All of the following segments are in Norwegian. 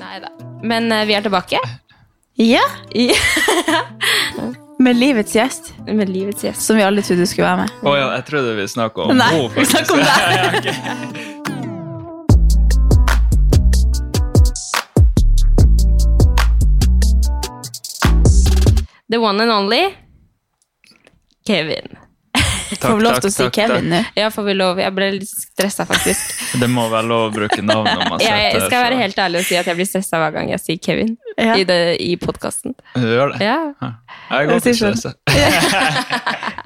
Nei da. Men eh, vi er tilbake Ja, i, med livets gjest, med livets gjest. som vi alle trodde skulle være med. Å ja, jeg trodde vi snakka om Nei, henne, vi snakker om deg. Ja, ok. The one and only Kevin. Får vi lov til å si Kevin nå? Ja, får vi lov? Jeg ble litt stressa, faktisk. Det må være lov å bruke navn når man Jeg, jeg skal være helt ærlig og si at jeg blir stressa hver gang jeg sier Kevin Ja. i, det- i podkasten. Du gjør det? Ja. Jeg går til sier stresse.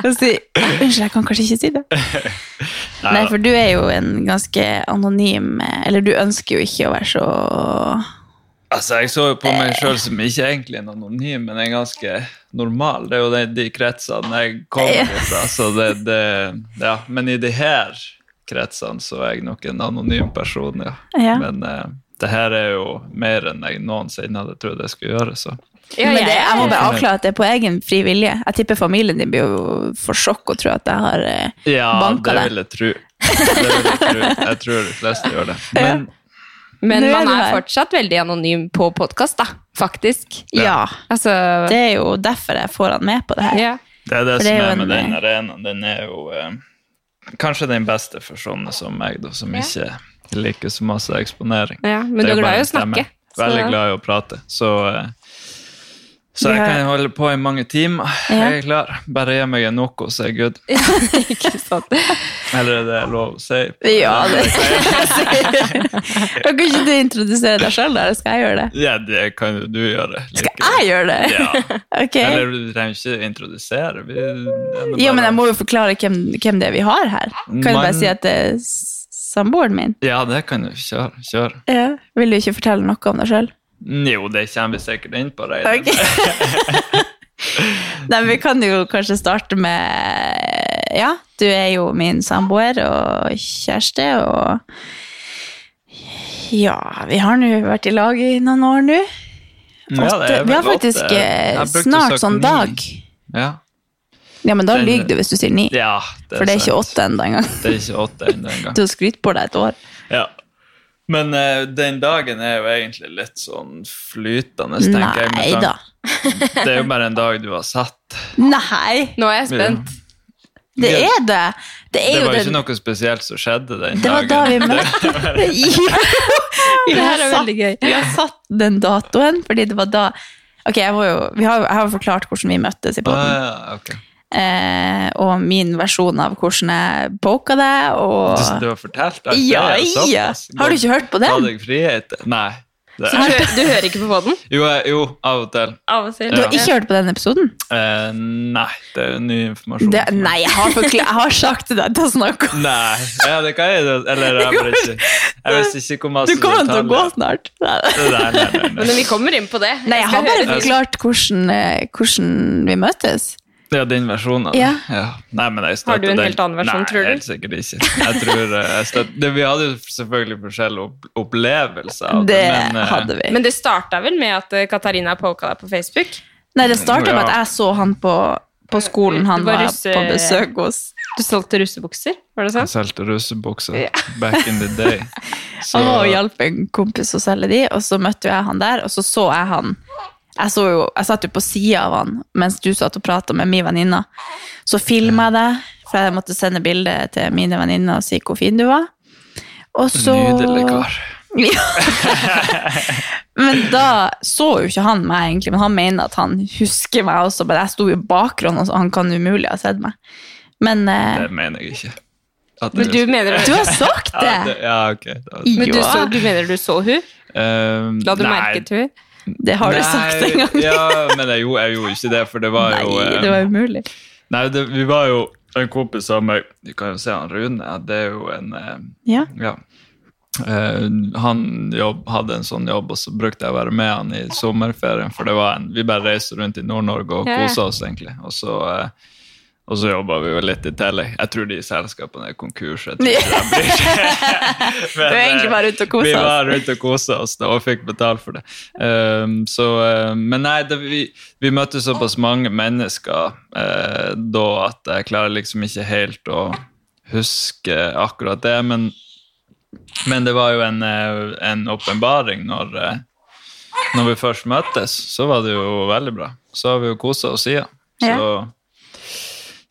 Og si, Unnskyld, jeg kan kanskje ikke si det. Nei, for du er jo en ganske anonym Eller du ønsker jo ikke å være så Altså, Jeg så jo på meg sjøl som ikke egentlig en anonym, men en ganske normal. Det er jo de, de kretsene jeg kommer fra. så det, det, ja. Men i de her kretsene så er jeg nok en anonym person, ja. Ja. Men eh, det her er jo mer enn jeg noensinne hadde trodd jeg skulle gjøre. så... Ja, Men det, jeg- må bare avklare at det er på egen fri vilje. Jeg tipper familien din blir jo for sjokk og tror at jeg har eh, Ja, banka deg. Ja. Det vil jeg, tro. jeg tror de fleste gjør det. Men Men er man er fortsatt veldig anonym på podkast, da. Faktisk. Ja. Altså Det er jo derfor jeg får han med på det her. ja. det er det, det som er er med den arenaen. Den er jo eh, kanskje den beste for sånne som meg, da, som Ja. ikke liker så masse eksponering. ja. Men du er glad i å snakke. så- Veldig glad i å prate. Så, eh, så jeg har- kan holde på i mange timer. Ja. Jeg er klar. Bare gi meg en Noco, så er jeg good. Ikke sant? Eller er det lov å si? Ja, det Kan ikke du introdusere deg sjøl, eller skal jeg gjøre det? Ja, det kan du gjøre. Skal jeg gjøre det? Ja. Ok. Eller du trenger ikke introdusere. Vi, det Ja, men jeg må jo forklare hvem, hvem det er vi har her. Kan du bare si at det er samboeren min? Ja, det kan du kjøre. Kjør. Ja. Vil du ikke fortelle noe om deg sjøl? Jo, det kommer vi sikkert inn på. Reidar. Ok. Nei, vi kan jo kanskje starte med Ja, du er jo min samboer og kjæreste, og Ja, vi har nå vært i lag i noen år nå. Ja, det vi har faktisk eh, Jeg snart sånn dag. Ja, Ja, men da Den- lyver du hvis du sier ni. ja det For det er ikke sant. åtte ennå engang. Det er ikke åtte ennå engang. Du har skrytt på deg et år. Ja. Men uh, den dagen er jo egentlig litt sånn flytende, tenker jeg. med Nei da. Det er jo bare en dag du har satt. Nei, Nå er jeg spent. Det er det. Det er Det jo var den ikke noe spesielt som skjedde den Det var dagen. da vi møtte Ja. Det her er veldig gøy. Vi har satt den datoen, fordi det var da Ok, jeg, jo, vi har, jeg har jo forklart hvordan vi møttes i Ah, podden. ja, okay. Eh, og min versjon av hvordan jeg poka deg, og Du, du har fortalt alt Ja, det? ja. Har du ikke hørt på den? Ta deg frihet? Nei. Det Så du, du hører ikke på poden? Jo, jo, av og til. Av og til. Du har ikke hørt på den episoden? Eh, nei, det er ny informasjon. Det, nei, jeg har, jeg har sagt til deg til å snakke om Nei, ja, det kan jeg Eller jeg vet ikke. Jeg vet ikke hvor masse Du kommer til å gå snart. Nei, nei, nei, nei. Men vi kommer inn på det. Nei, jeg har bare forklart hvordan, eh, hvordan vi møtes. Ja, din versjon av det. Ja. Nei, men jeg Har du en den. helt annen versjon, Nei, tror du? Nei, helt sikkert ikke. Jeg tror eh, jeg støtter det, Vi hadde jo selvfølgelig forskjellige opp opplevelser av det, Det men eh, hadde vi. Men det starta vel med at eh, Katarina poka deg på Facebook? Nei, det starta med at jeg så han på, på skolen han var, var var på besøk hos. Du solgte russebukser, var det jeg sånn? solgte russebukser Ja. back in the day. Så, Han var og hjalp en kompis å selge de, og så møtte jeg han der, og så så jeg han Jeg, så jo, jeg satt jo på sida av han mens du satt og prata med min venninne. Så filma jeg det, for jeg måtte sende bilde til mine venninner og si hvor fin du var. Og så Nydelig kar. Men da så jo ikke han meg, egentlig, men han mener at han husker meg også. Men jeg sto jo i bakgrunnen, så han kan umulig ha sett meg. Men eh, Det mener jeg ikke. At Men du mener du har sagt ja, det! det, ja, ok. Da, Men du, så, du mener du så hun? Um, La du nei, merke til hun? Det har du sagt en gang. ja, men jeg gjorde, jeg gjorde ikke det, for det var Nei, jo Nei, det var umulig. Nei, det, vi var jo en kompis av meg Du kan jo se han Rune. Det er jo en eh, Ja. Ja. Uh, han jobb, hadde en sånn jobb, og så brukte jeg å være med han i sommerferien. For det var en, vi bare reiste rundt i Nord-Norge og kosa oss, egentlig. Og så, eh, og så jobba vi jo litt i tillegg. Jeg tror de selskapene er konkurs. Jeg tror ikke blir. Men, du er egentlig bare ute og kosa vi var ute og kosa oss da, og fikk betalt for det. Um, så, eh, men nei, det, vi, vi møtte såpass mange mennesker uh, da at jeg klarer liksom ikke helt å huske akkurat det. Men, men det var jo en, eh, åpenbaring når, eh, når vi først møttes, så var det jo veldig bra. Så har vi jo kosa oss siden. Så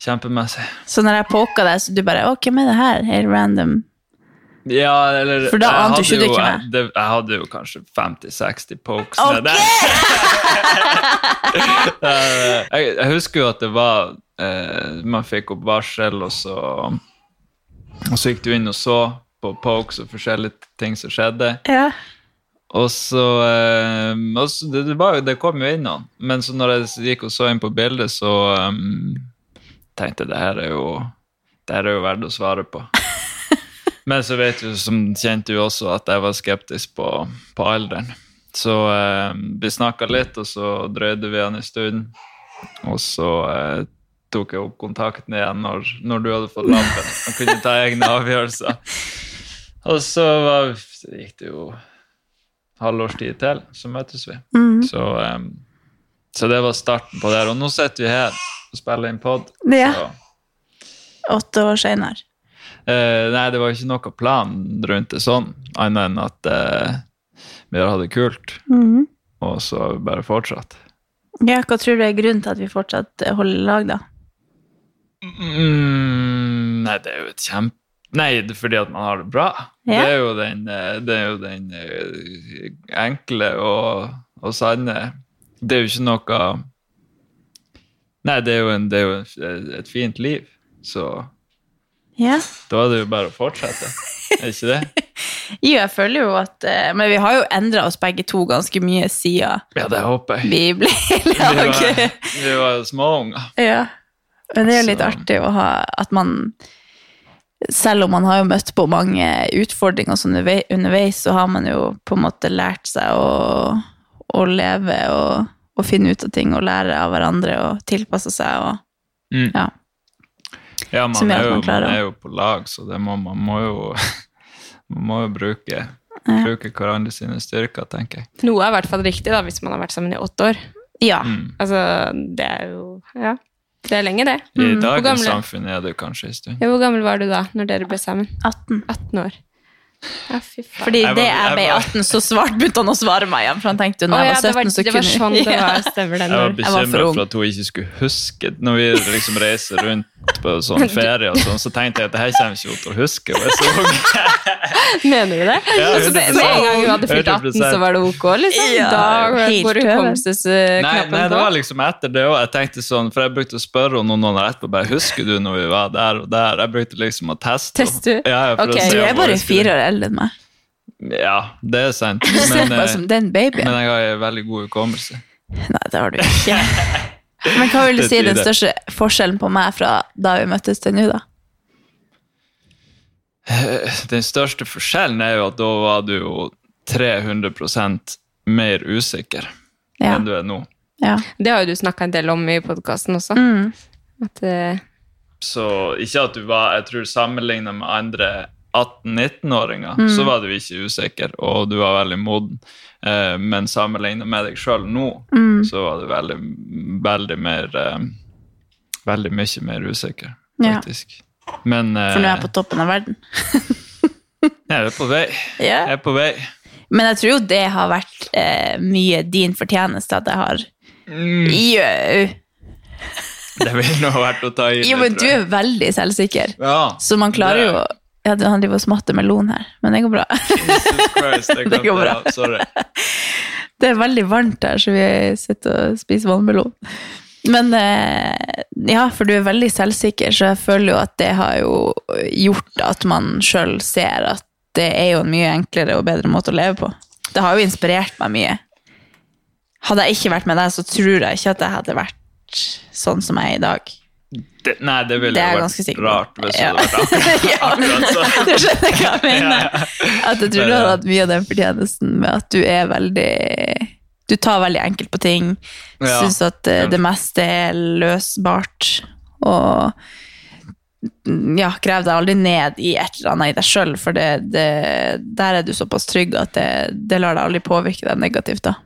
kjempemessig. Så når jeg poka deg, så du bare Å, hvem er det her? Helt random. Ja, eller For da ante ikke du hvem jeg, det, jeg hadde jo kanskje 50-60 pokes okay! med. Eh, jeg, jeg husker jo at det var eh, Man fikk opp varsel, og så Og så gikk du inn og så på pokes og forskjellige ting som skjedde. Ja. Og så, eh, og så det, det, var det kom jo inn noen. Men så når jeg gikk og så inn på bildet, så um, tenkte det her er jo det her er jo verdt å svare på. Men så vet du som kjente jo også at jeg var skeptisk på, på alderen. Så eh, vi snakka litt, og så drøyde vi han en stund. Og så eh, tok jeg opp kontakten igjen når, når du hadde fått lappen og kunne ta egne avgjørelser. Og så var, gikk det jo halvårs tid til, så møtes vi. Mm. Så, em, så det var starten på det. her. Og nå sitter vi her og spille inn pod. Ja. Åtte år seinere. eh, nei, det var ikke noe plan rundt det sånn, annet enn at eh, vi har hatt det kult, Mhm. og så bare fortsatt. Ja, hva tror du er grunnen til at vi fortsatt holder lag, da? Mm, nei, det er jo et kjempe... Nei, det er fordi at man har det bra. Ja. Det er den, eh, det er jo den eh, enkle og, og sanne Det er jo ikke noe Nei, det er jo, en, det er jo et, fint liv, så Ja. da er det jo bare å fortsette. Er ikke det? Jo, jeg føler jo at eh, Men vi har jo endra oss begge to ganske mye siden Ja, det håper jeg. vi ble Vi var, lag. vi var småunger. Ja. Men det er jo litt Så- artig å ha at man Selv om man har jo møtt på mange utfordringer sånn undervei- underveis, så har man jo på en måte lært seg å, å leve og, og finne ut av ting og lære av hverandre og tilpasse seg og Mm. Ja. Ja, Som man er, jo, man klarer man er jo på lag, så det må, man må jo Man må jo bruke, Ja. bruke hverandre sine styrker, tenker jeg. Noe er i hvert fall riktig, da, hvis man har vært sammen i åtte år. ja. Mm. Altså, det er jo Ja. Det er lenge, det. I dagens samfunn er det kanskje en stund. Ja, hvor gammel var du da når dere ble sammen? 18. 18 år. Ja, fy faen. Fordi Jeg det jeg jeg ble 18, så svart begynte han å svare meg igjen. For han tenkte når jeg var 17, var, så det var kunne sånn det var. Stemmer det. Jeg var bekymra for at hun ikke skulle huske Når vi liksom reiser rundt på sånn ferie, og sånn, så tenkte jeg at det her kommer ikke hun til å huske. Og jeg så mener du det? Ja, altså, med, 100%. med en gang hun hadde fylt 18, så var det ok, liksom? Ja, da går hukommelsesknappen på? nei, det var liksom etter det òg. Jeg tenkte sånn, for jeg brukte å spørre henne noen år etterpå bare, Husker du når vi var der og der? Jeg brukte liksom å teste. Teste? Ja, ja, for Ok. å se Du er bare fire år eldre enn meg. Ja, det er sant. Du Men, eh, men jeg har en veldig god hukommelse. Nei, det har du ikke. Men hva vil du si er den største forskjellen på meg fra da vi møttes til nå, da? Den største forskjellen er jo at da var du jo 300% mer usikker Ja. enn du er nå. ja. Det har jo du snakka en del om i podkasten også. Mm. At, uh... Så ikke at du var Jeg tror sammenligna med andre 18-19-åringer, Mm. så var du ikke usikker, og du var veldig moden. Eh, men sammenlignet med deg sjøl nå, Mm. så var du veldig, veldig mer eh, Veldig mye mer usikker, Ja. faktisk. Men eh, For nå er jeg på toppen av verden. jeg er på vei. Jeg er på vei. Men jeg tror jo det har vært eh, mye din fortjeneste at jeg har Mm, Jau! det ville nå vært å ta i Jo, men du er veldig selvsikker. Ja. Så man klarer Det- jo ja, Han driver og smatter melon her, men det går bra. Jesus Christ, det, Det går bra. Sorry. Det er veldig varmt her, så vi sitter og spiser vannmelon. Men eh, ja, for du er veldig selvsikker, så jeg føler jo at det har jo gjort at man sjøl ser at det er jo en mye enklere og bedre måte å leve på. Det har jo inspirert meg mye. Hadde jeg ikke vært med deg, så tror jeg ikke at jeg hadde vært sånn som jeg er i dag. Det, nei, det ville Det jo vært rart hvis Ja. det hadde vært akkurat, sånn. Du skjønner hva jeg mener? At jeg tror du har hatt mye av den fortjenesten med at du er veldig Du tar veldig enkelt på ting. Ja. Syns at eh, det meste er løsbart. Og ja, krev deg aldri ned i et eller annet i deg sjøl, for det, det, der er du såpass trygg at det, det lar deg aldri påvirke deg negativt. da.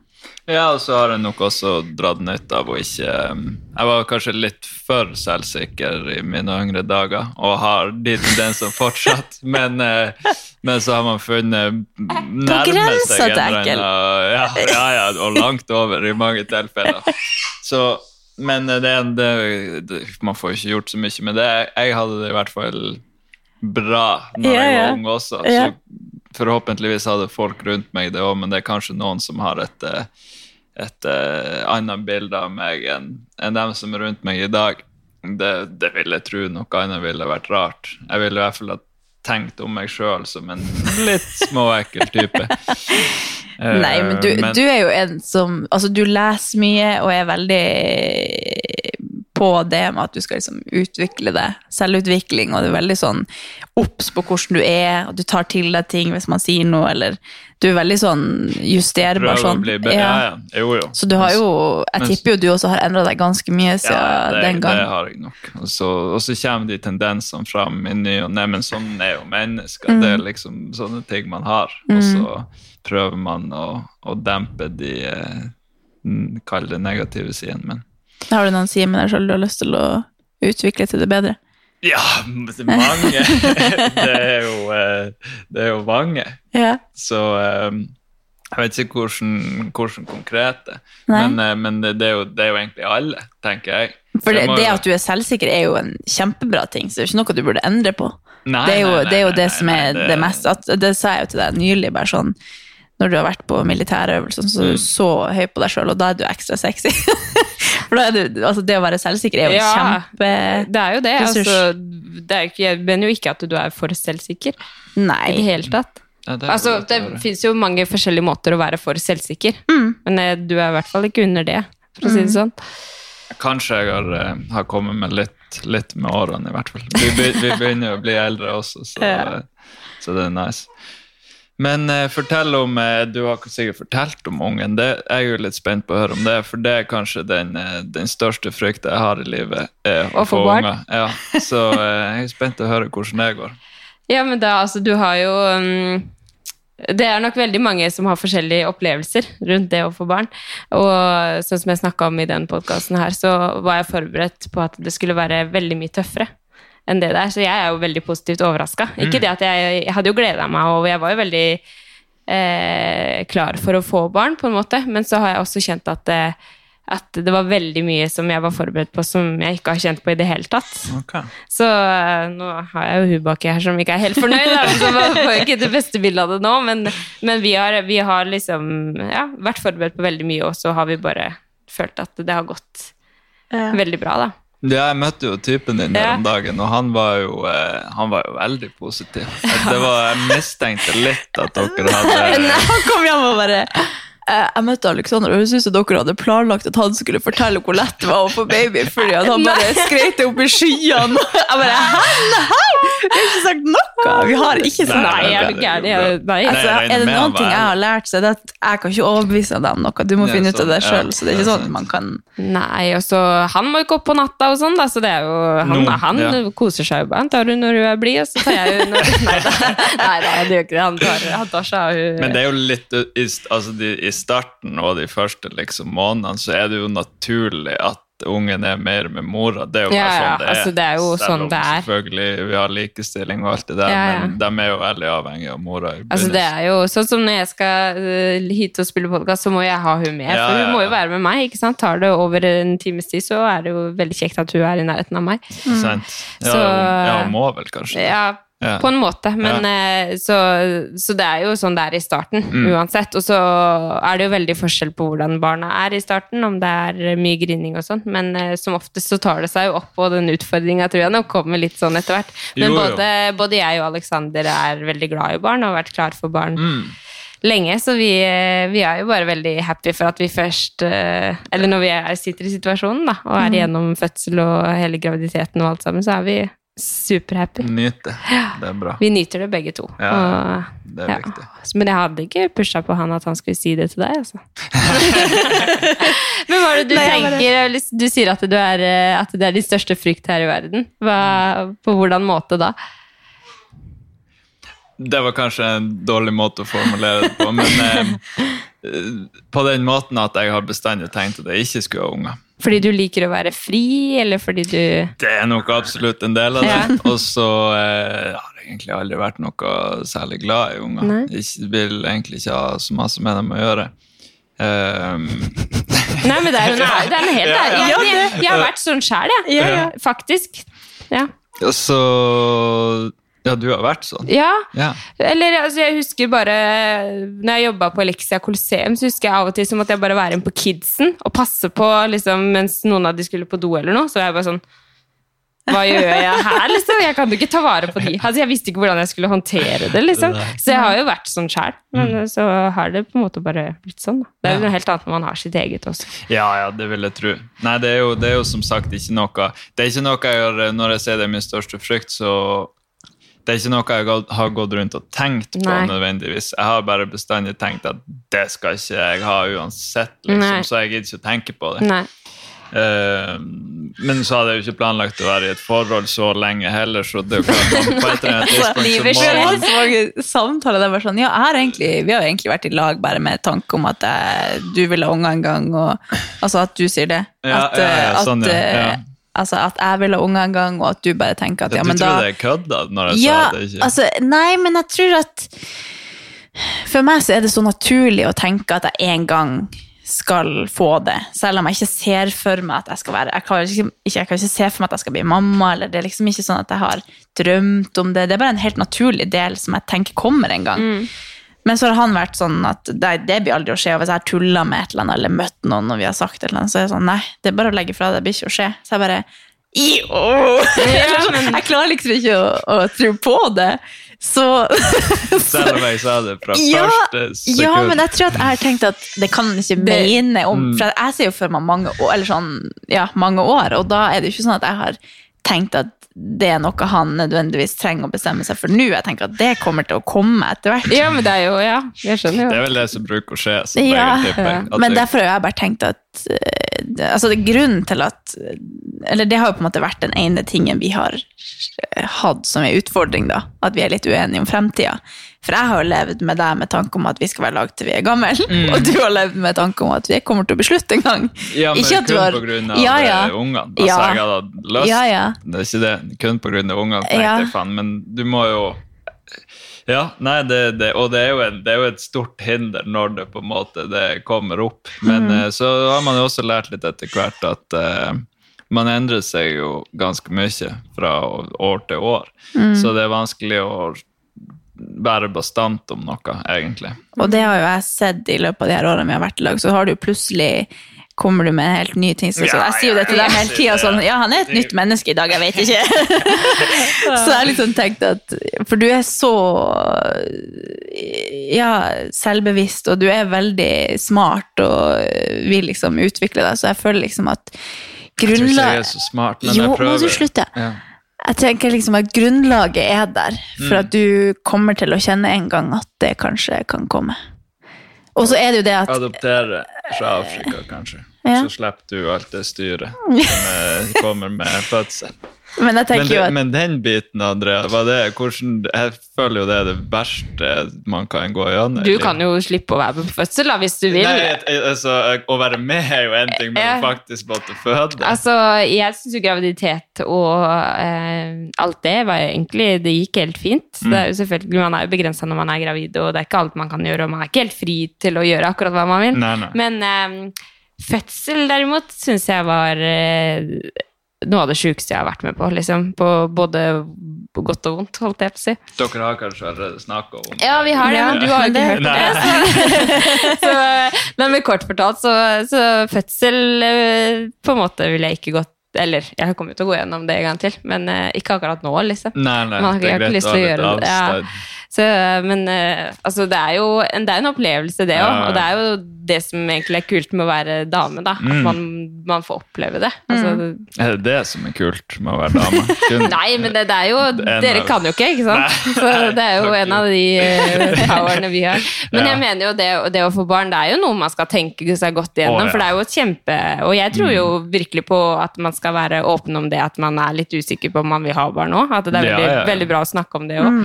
Ja, og så har jeg nok også dratt nytte av å ikke um, Jeg var kanskje litt for selvsikker i mine yngre dager, og har de tendensene fortsatt, men, eh, men så har man funnet nærmeste... seg en eller Ja, ja, ja, og langt over i mange tilfeller. Så, men eh, det, det, det, man får ikke gjort så mye med det. Jeg hadde det i hvert fall bra når jeg var ung også. Så forhåpentligvis hadde folk rundt meg det òg, men det er kanskje noen som har et, eh, et uh, annet bilde av meg enn en dem som er rundt meg i dag. Det, det vil jeg tro noe annet ville vært rart. Jeg ville i hvert fall ha tenkt om meg sjøl som en litt småekkel type. uh, Nei, men du, du er jo en som Altså, du leser mye og er veldig på det med at du skal liksom utvikle det. Selvutvikling, og du er veldig sånn obs på hvordan du er, og du tar til deg ting hvis man sier noe, eller Du er veldig sånn justerbar sånn. bli be ja, ja. Jo, jo. Så du har jo Jeg tipper jo du også har endra deg ganske mye siden Ja, det, den gang. det har jeg nok. Og så, og så kommer de tendensene fram i ny og ne, men sånn er jo mennesker. Mm. Det er liksom sånne ting man har. Og så prøver man å, å dempe de eh, Kall det negative siden, men Har du noen sider med deg sjøl du har lyst til å utvikle til det bedre? Ja, mange! det, er jo, eh, det er jo mange. Ja. Så eh, jeg vet ikke hvordan, hvordan konkrete, men, eh, men det, er jo, det er jo egentlig alle, tenker jeg. For det, det at du er selvsikker, er jo en kjempebra ting, så det er ikke noe du burde endre på. Nei, det er jo nei, det, er jo nei, det nei, som nei, er det, meste. At, det sa jeg jo til deg nylig, bare sånn når du har vært på militærøvelser, så er Mm. du så høy på deg sjøl, og da er du ekstra sexy. For da er du, altså Det å være selvsikker er jo Ja. kjempe Det er jo det. Altså, det er ikke, jeg mener jo ikke at du er for selvsikker Nei. i det hele tatt. Ja, det Altså, det, det fins jo mange forskjellige måter å være for selvsikker, men eh, du er i hvert fall ikke under det, for å si det sånn. Kanskje jeg har, eh, har kommet med litt, litt med årene, i hvert fall. Vi, vi begynner jo å bli eldre også, så, Ja. så det er nice. Men eh, fortell om eh, Du har sikkert fortalt om ungen. Det, jeg er jo litt spent på å høre om det, for det er kanskje den, eh, den største frykta jeg har i livet. Er Å få barn? Ja, så eh, jeg er spent på å høre hvordan det går. Ja, men da, altså, du har jo um, Det er nok veldig mange som har forskjellige opplevelser rundt det å få barn. Og sånn som jeg snakka om i den podkasten her, så var jeg forberedt på at det skulle være veldig mye tøffere enn det der. Så jeg er jo veldig positivt overraska. Ikke det at jeg, jeg hadde jo gleda meg, og jeg var jo veldig eh, klar for å få barn, på en måte. Men så har jeg også kjent at, eh, at det var veldig mye som jeg var forberedt på, som jeg ikke har kjent på i det hele tatt. Så eh, nå har jeg jo hun baki her som ikke er helt fornøyd, da, så man får ikke det beste bildet av det nå, men, men vi, har, vi har liksom ja, vært forberedt på veldig mye, og så har vi bare følt at det har gått Ja. veldig bra, da. Ja, jeg møtte jo typen din her om dagen, og han var jo, eh, han var jo veldig positiv. Det var, jeg mistenkte litt at dere hadde Nei, Han kom hjem og bare jeg møtte Alexander, og hun syntes dere hadde planlagt at han skulle fortelle hvor lett det var å få baby, fordi at han bare skreit opp i skyene. Jeg bare Hæ? Nei! Vi har ikke sagt noe! Vi har ikke sagt Nei, jeg er er gæren? Altså, er det noen ting jeg har lært, så er det at jeg kan ikke overbevise deg om noe. Du må finne ut av det sjøl. Så det er ikke sånn at man kan Nei, og så Han må jo gå opp på natta og sånn, da, så det er jo Han, Nå, han ja. koser seg jo bare. Han tar hun når hun er blid, og så tar jeg hun når Nei da, nei, da det gjør ikke det. Han tar, han tar seg av hun Men det er jo litt altså de, starten og de første liksom, månedene så er det jo naturlig at ungen er mer med mora. Det er jo Ja, sånn det er. altså, det er jo Selv sånn om det er. Selvfølgelig vi har likestilling og alt det der, Ja, ja. men de er jo veldig avhengige av mora. Altså det er jo sånn som når jeg skal øh, hit og spille podkast, så må jeg ha hun med. For hun må jo være med meg. ikke sant? Tar det over en times tid, så er det jo veldig kjekt at hun er i nærheten av meg. Sant? Ja, Så- hun- ja, hun må vel kanskje. Ja, Ja. på en måte. Men ja. så, så det er jo sånn det er i starten, Mm. uansett. Og så er det jo veldig forskjell på hvordan barna er i starten, om det er mye grining og sånn. Men eh, som oftest så tar det seg jo opp, og den utfordringa tror jeg nok kommer litt sånn etter hvert. Men Jo, jo. både, både jeg og Alexander er veldig glad i barn og har vært klar for barn Mm. lenge, så vi, eh, vi er jo bare veldig happy for at vi først eh, Eller når vi er, sitter i situasjonen da, og er igjennom fødsel og hele graviditeten og alt sammen, så er vi superhappy. Nyt Det er bra. Vi nyter det begge to. Ja, Og, Det er ja. viktig. Men jeg hadde ikke pusha på han at han skulle si det til deg, altså. Men hva er det du Nei, tenker bare- tenker? Du sier at, du er, eh, at det er din største frykt her i verden. Hva, på hvordan måte da? Det var kanskje en dårlig måte å formulere det på, men, eh, eh, på den måten at jeg har bestandig tenkt at jeg ikke skulle ha unger. Fordi du liker å være fri, eller fordi du Det er nok absolutt en del av det. Ja. Og så eh, har jeg egentlig aldri vært noe særlig glad i unger. Nei. Jeg vil egentlig ikke ha så masse med dem å gjøre. Um, Nei, men det er jo er helt Ja, ærlig. Jeg, jeg, jeg har vært sånn sjæl, jeg. Ja, ja. Faktisk. Ja. og så Ja, du har vært sånn? ja. Ja. Eller altså, jeg husker bare Når jeg jobba på Elixia Coliseum, så husker jeg av og til så måtte jeg bare være med på kidsen og passe på liksom, mens noen av de skulle på do eller noe. Så var jeg bare sånn Hva gjør jeg her, liksom? Jeg kan jo ikke ta vare på de. Altså, jeg visste ikke hvordan jeg skulle håndtere det, liksom. Så jeg har jo vært sånn sjæl. Men så har det på en måte bare blitt sånn. Da. Det er jo noe helt annet når man har sitt eget også. Ja, ja, det vil jeg tro. Nei, det er jo, det er jo som sagt ikke noe Det er ikke noe jeg gjør Når jeg ser det er min største frykt, så det er ikke noe jeg har- gått rundt og tenkt på Nei. nødvendigvis. Jeg har bare bestandig tenkt at det skal ikke jeg ha uansett, liksom. Så jeg gidder ikke å tenke på det. Nei. Eh, men så hadde jeg jo ikke planlagt å være i et forhold så lenge heller, så det er jo klart man på et eller annet tidspunkt Vi så må man mange samtaler der bare sånn, ja, jeg har egentlig, vi har jo egentlig vært i lag bare med tanke om at jeg, du vil ha unger en gang, og altså at du sier det. Ja, at, ja, ja, eh, sånn, at, ja, eh, ja. Altså at jeg vil ha unger en gang, og at du bare tenker at ja, Du men da tror jeg kødda når jeg Ja, sa det ikke? altså, nei, men jeg tror at For meg så er det så naturlig å tenke at jeg en gang skal få det, selv om jeg ikke ser for meg at jeg skal være Jeg kan liksom ikke, jeg kan ikke se for meg at jeg skal bli mamma, eller det er liksom ikke sånn at jeg har drømt om det. Det er bare en helt naturlig del som jeg tenker kommer en gang. Men så har han vært sånn at det, det blir aldri å skje. Og hvis jeg har tulla med et eller annet eller møtt noen og vi har sagt et eller annet, så er det sånn nei, det er bare å legge fra deg, det blir ikke å skje. Så jeg bare «Jo!» Jeg klarer liksom ikke å, å tro på det. Så Selv om jeg sa det fra ja, første sekund. ja, men jeg tror at jeg har tenkt at det kan han ikke Det- mene om Mm. For jeg ser jo for meg mange år, eller sånn, ja, mange år, og da er det jo ikke sånn at jeg har tenkt at det er noe han nødvendigvis trenger å bestemme seg for nå. Jeg tenker at det kommer til å komme etter hvert. Ja, men det er jo Ja, jeg skjønner jo. Det er vel det som bruker å skje. Som Ja, tipper Men derfor har jeg bare tenkt at eh, altså det grunnen til at Eller det har jo på en måte vært den ene tingen vi har eh, hatt som en utfordring, da. At vi er litt uenige om fremtida. For jeg har jo levd med deg med tanke om at vi skal være lag til vi er gamle, Mm. og du har levd med tanke om at vi kommer til å beslutte en gang. Ja, men Ikke at kun har- på grunn av Ja, ja. eh, ungene. Altså, Ja. jeg hadde lyst. Ja, ja. Det er ikke det. Kun på grunn av ungene, tenkte Ja. jeg faen. Men du må jo Ja, nei, det, det, og det er, en, det er jo et stort hinder når det på en måte det kommer opp. Men Mm. så har man jo også lært litt etter hvert at uh, man endrer seg jo ganske mye fra år til år. Mm. Så det er vanskelig å være bastant om noe, egentlig. Og det har jo jeg sett i løpet av de her årene vi har vært i lag, så har du plutselig kommer du med en helt ny ting. Så, så jeg sier jo det til dem hele tida sånn Ja, han er et nytt menneske i dag, jeg vet ikke. så jeg liksom tenkte at For du er så ja, selvbevisst, og du er veldig smart og vil liksom utvikle deg, så jeg føler liksom at Jeg tror ikke jeg er så smart, men Jo, jeg må du slutte? Ja. Jeg tenker liksom at grunnlaget er der, for Mm. at du kommer til å kjenne en gang at det kanskje kan komme. Og så er det jo det at Adoptere fra Afrika, kanskje. Ja. Så slipper du alt det styret som eh, kommer med fødsel. Men jeg Men, det, jo at men den biten, Andrea, var det, hvordan, jeg føler jo det er det verste man kan gå gjennom. Du kan jo slippe å være på fødsel da, hvis du vil. Nei, altså, Å være med er jo en ting, men jeg, faktisk måtte føde Altså, jeg syns jo graviditet og eh, alt det var jo egentlig Det gikk helt fint. Det er jo selvfølgelig, Man er jo begrensa når man er gravid, og det er ikke alt man kan gjøre, og man er ikke helt fri til å gjøre akkurat hva man vil. Nei, nei. Men eh, fødsel, derimot, syns jeg var eh, noe av det sjukeste jeg har vært med på. liksom. På både på godt og vondt, holdt jeg på å si. Dere har kanskje allerede snakka om Ja, vi har det, Ja, men du har ikke hørt det. Så, men med kort fortalt, så, så fødsel eh, på en måte ville jeg ikke gått Eller jeg kommer jo til å gå gjennom det en gang til, men eh, ikke akkurat nå, liksom. Nei, nei, Man har det er ikke greit lyst til å gjøre det, ja. Så, men eh, altså, det er jo en, det er en opplevelse, det òg. Og det er jo det som egentlig er kult med å være dame, da. At Mm. man, man får oppleve det. Altså, Er det det som er kult med å være dame? Kun- Nei, men det, det er jo er Dere kan jo ikke, ikke sant? Nei. Så det er jo en av de eh, powerne vi har. Men Ja. jeg mener jo det, det å få barn, det er jo noe man skal tenke seg godt igjennom. Å, ja. Mm. For det er jo et kjempe Og jeg tror jo virkelig på at man skal være åpen om det, at man er litt usikker på om man vil ha barn òg. At det er veldig, ja, ja. veldig bra å snakke om det òg.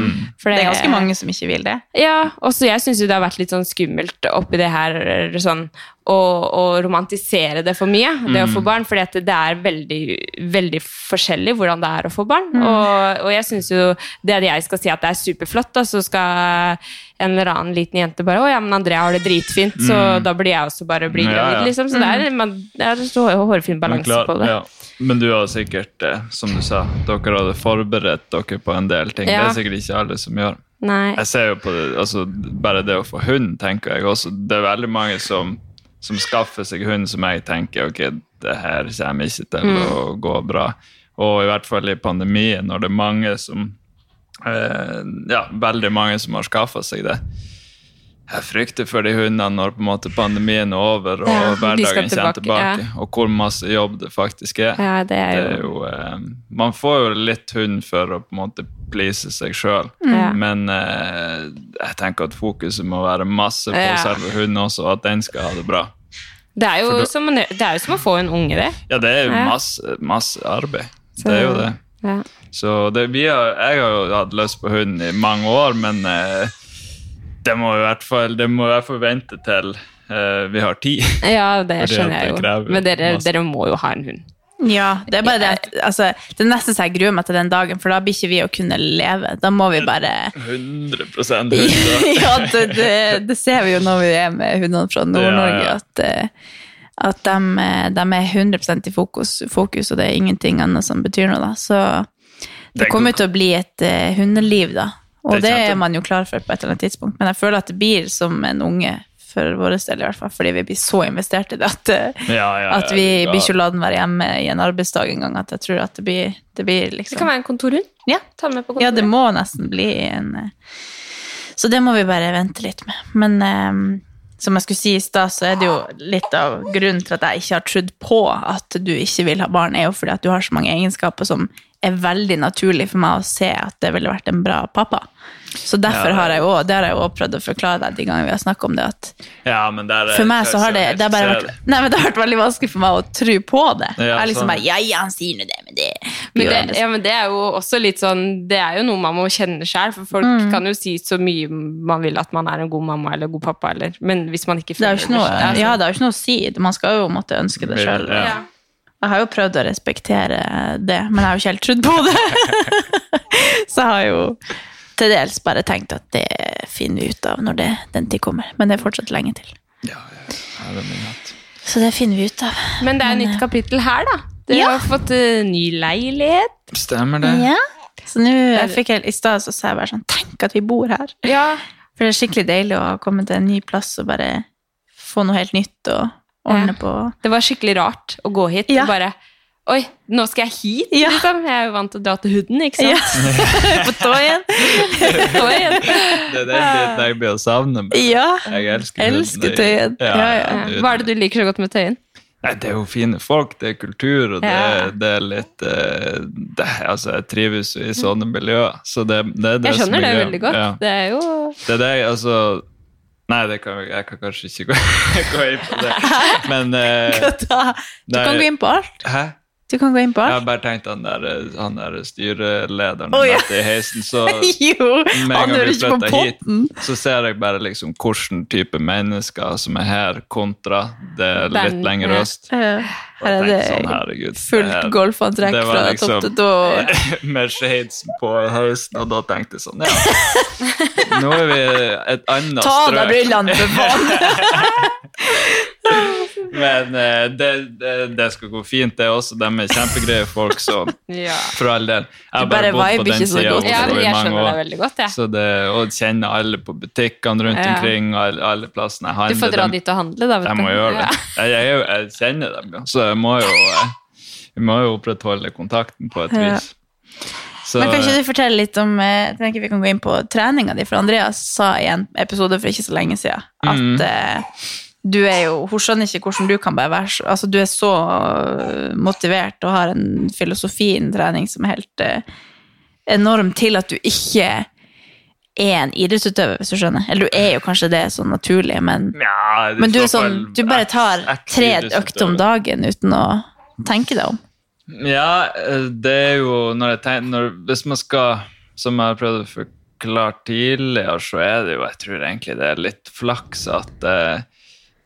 det er ganske mange som ikke vil det. Ja, også jeg syns jo det har vært litt sånn skummelt oppi det her sånn å, å romantisere det for mye, det å få barn. For det er veldig, veldig forskjellig hvordan det er å få barn. Og, og jeg syns jo det at jeg skal si at det er superflott, da, så skal en eller annen liten jente bare 'Å ja, men Andrea har det dritfint', så da blir jeg også bare bli gravid, ja. liksom. Så det er, man, det er så hårfin balanse klar- på det. Ja. Men du har sikkert, eh, som du sa, dere hadde forberedt dere på en del ting. Ja. Det er sikkert ikke alle som gjør. Nei. Jeg ser jo på det, altså Bare det å få hund, tenker jeg også. Det er veldig mange som, som skaffer seg hund som jeg tenker ok, det her kommer ikke til Mm. å gå bra. Og i hvert fall i pandemien, når det er mange som eh, Ja, veldig mange som har skaffa seg det. Jeg frykter for de hundene når på en måte pandemien er over og Ja, hverdagen kommer tilbake, tilbake, og hvor masse jobb det faktisk er. Ja, det er Det er jo jo, eh, man får jo litt hund for å på en måte please seg sjøl, Mm. men eh, jeg tenker at fokuset må være masse på Ja. selve hunden også, og at den skal ha det bra. Det er, jo da- som, det er jo som å få en unge, det. Ja, det er jo masse, masse arbeid. Så- Det er jo det. Ja. Så det, vi har, jeg har jo hatt lyst på hund i mange år, men eh, det må i hvert fall, det må jeg forvente til eh, vi har tid. Ja, det skjønner jeg jo. Men dere, dere må jo ha en hund. Ja, det er bare det at altså, Det neste som jeg gruer meg til den dagen, for da blir ikke vi å kunne leve. Da må vi bare 100 hund. da. Ja, det, det, det ser vi jo når vi er med hundene fra Nord-Norge, Ja, ja. at, eh, at de, eh, de er 100% i fokus, fokus, og det er ingenting annet som betyr noe. da. Så det kommer jo til å bli et eh, hundeliv, da. Og Det det er man jo klar for på et eller annet tidspunkt. Men jeg føler at det blir som en unge for vår del, i hvert fall, fordi vi blir så investert i det at, eh, Ja, ja, ja, at vi ja. blir ikke å la den være hjemme i en arbeidsdag engang. At jeg tror at det blir, det blir Det liksom kan være en kontorhund. Ja. Ta med på Ja, det må nesten bli en eh, Så det må vi bare vente litt med. Men um, som jeg skulle si i stad, så er det jo litt av grunnen til at jeg ikke har trodd på at du ikke vil ha barn, er jo fordi at du har så mange egenskaper som er veldig naturlig for meg å se at det ville vært en bra pappa. Så derfor Ja. har jeg jo, det har jeg jo også prøvd å forklare deg de gangene vi har snakket om det, at Ja, men der er- for meg så har det, det har bare vært, nei, men det har vært veldig vanskelig for meg å tro på det. Ja, jeg er liksom sånn. bare, ja, ja, han sier nå det, men det Men det, liksom. ja, men det er jo også litt sånn Det er jo noe man må kjenne sjøl, for folk Mm. kan jo si så mye man vil at man er en god mamma eller god pappa, eller Men hvis man ikke føler Det er jo ikke noe, selv, ja, det er jo ikke noe å si. Man skal jo måtte ønske det sjøl. Ja. Jeg har jo prøvd å respektere det, men jeg har jo ikke helt trodd på det. Så jeg har jo til dels bare tenkt at det finner vi ut av når det, den tid kommer. Men det er fortsatt lenge til. Ja, ja, ja, det er. Så det finner vi ut av. Men det er men, nytt kapittel her, da. Dere Ja. har fått uh, ny leilighet. Stemmer det? Ja. Så nå jeg fikk jeg, I stad så sa jeg bare sånn Tenk at vi bor her! Ja. For det er skikkelig deilig å komme til en ny plass og bare få noe helt nytt og ordne Ja. på. Det var skikkelig rart å gå hit Ja. og bare Oi, nå skal jeg hit, Ja. liksom. Jeg er jo vant til å dra til huden, ikke Ja. sant? på tå igjen. Det er den biten jeg blir å savne. men Ja. Jeg elsker Elsker Tøyen. Ja, ja. Ja. Hva er det du liker så godt med Tøyen? Nei, det er jo fine folk, det er kultur, og det, Ja. det er litt eh, det, Altså, jeg trives jo i sånne miljøer, så det, det er det Jeg skjønner det veldig godt. Ja. Det er jo Det er det, altså Nei, det kan, jeg kan kanskje ikke gå, gå inn på det. Men uh, Da- Du kan gå inn på alt. Hæ? Du kan gå inn på alt. Jeg har bare tenkt han der, eh, han der styrelederen oh, ja. i heisen, så Jo, med en gang vi flytta hit, så ser jeg bare liksom hvilken type mennesker som er her, kontra det litt lenger øst. Eh, Og Her er det sånn, fullt golfantrekk det var fra liksom- topp til tå. med shades på høsten, og da tenkte jeg sånn, ja. Nå er vi et annet Ta av deg strøk. brillene, for faen! Men eh, det, det, det skal gå fint, det også. De er kjempegreie folk, så Ja. for all del. Jeg har Du bare bodd på den godt. Ja, i mange år. godt. Så det, og kjenner alle på butikkene rundt Ja. omkring, alle, alle plassene jeg Du handler. får dra dit og handle, da. vet Jeg må gjøre det. Ja. Jeg, jeg, jeg kjenner dem jo, så jeg må jo, jeg må jo opprettholde kontakten på et vis. Så, Men kan ikke du fortelle litt om eh, Jeg tenker vi kan gå inn på treninga di, for Andreas sa i en episode for ikke så lenge siden at Mm. eh, du er jo Hun skjønner ikke hvordan du kan bare være så Altså, du er så eh, motivert og har en filosofi innen trening som er helt enorm til at du ikke er en idrettsutøver, hvis du skjønner. Eller du er jo kanskje det sånn naturlig, men, ja, men du er sånn Du bare tar tre økter om dagen uten å tenke deg om. Ja, eh, det er jo når jeg tenker når, Hvis man skal, som jeg har prøvd å forklare tidligere, så er det jo Jeg tror egentlig det er litt flaks at eh,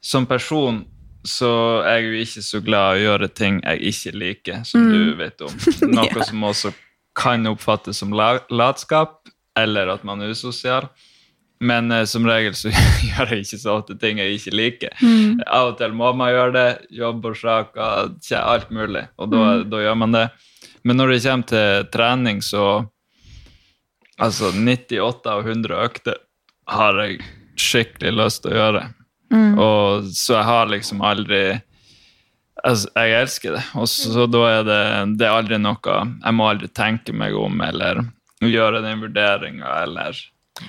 som person så er jeg jo ikke så glad i å gjøre ting jeg ikke liker, som du vet om. Noe som også kan oppfattes som la- latskap, eller at man er usosial. Men eh, som regel så gjør jeg ikke så ofte ting jeg ikke liker. Av og til må man gjøre det. Jobbårsaker, alt mulig. Og da, da gjør man det. Men når det kommer til trening, så Altså 98 av 100 økter har jeg skikkelig lyst til å gjøre. Og så jeg har liksom aldri altså, Jeg elsker det. Og så, så da er det, det er aldri noe Jeg må aldri tenke meg om eller gjøre den vurderinga eller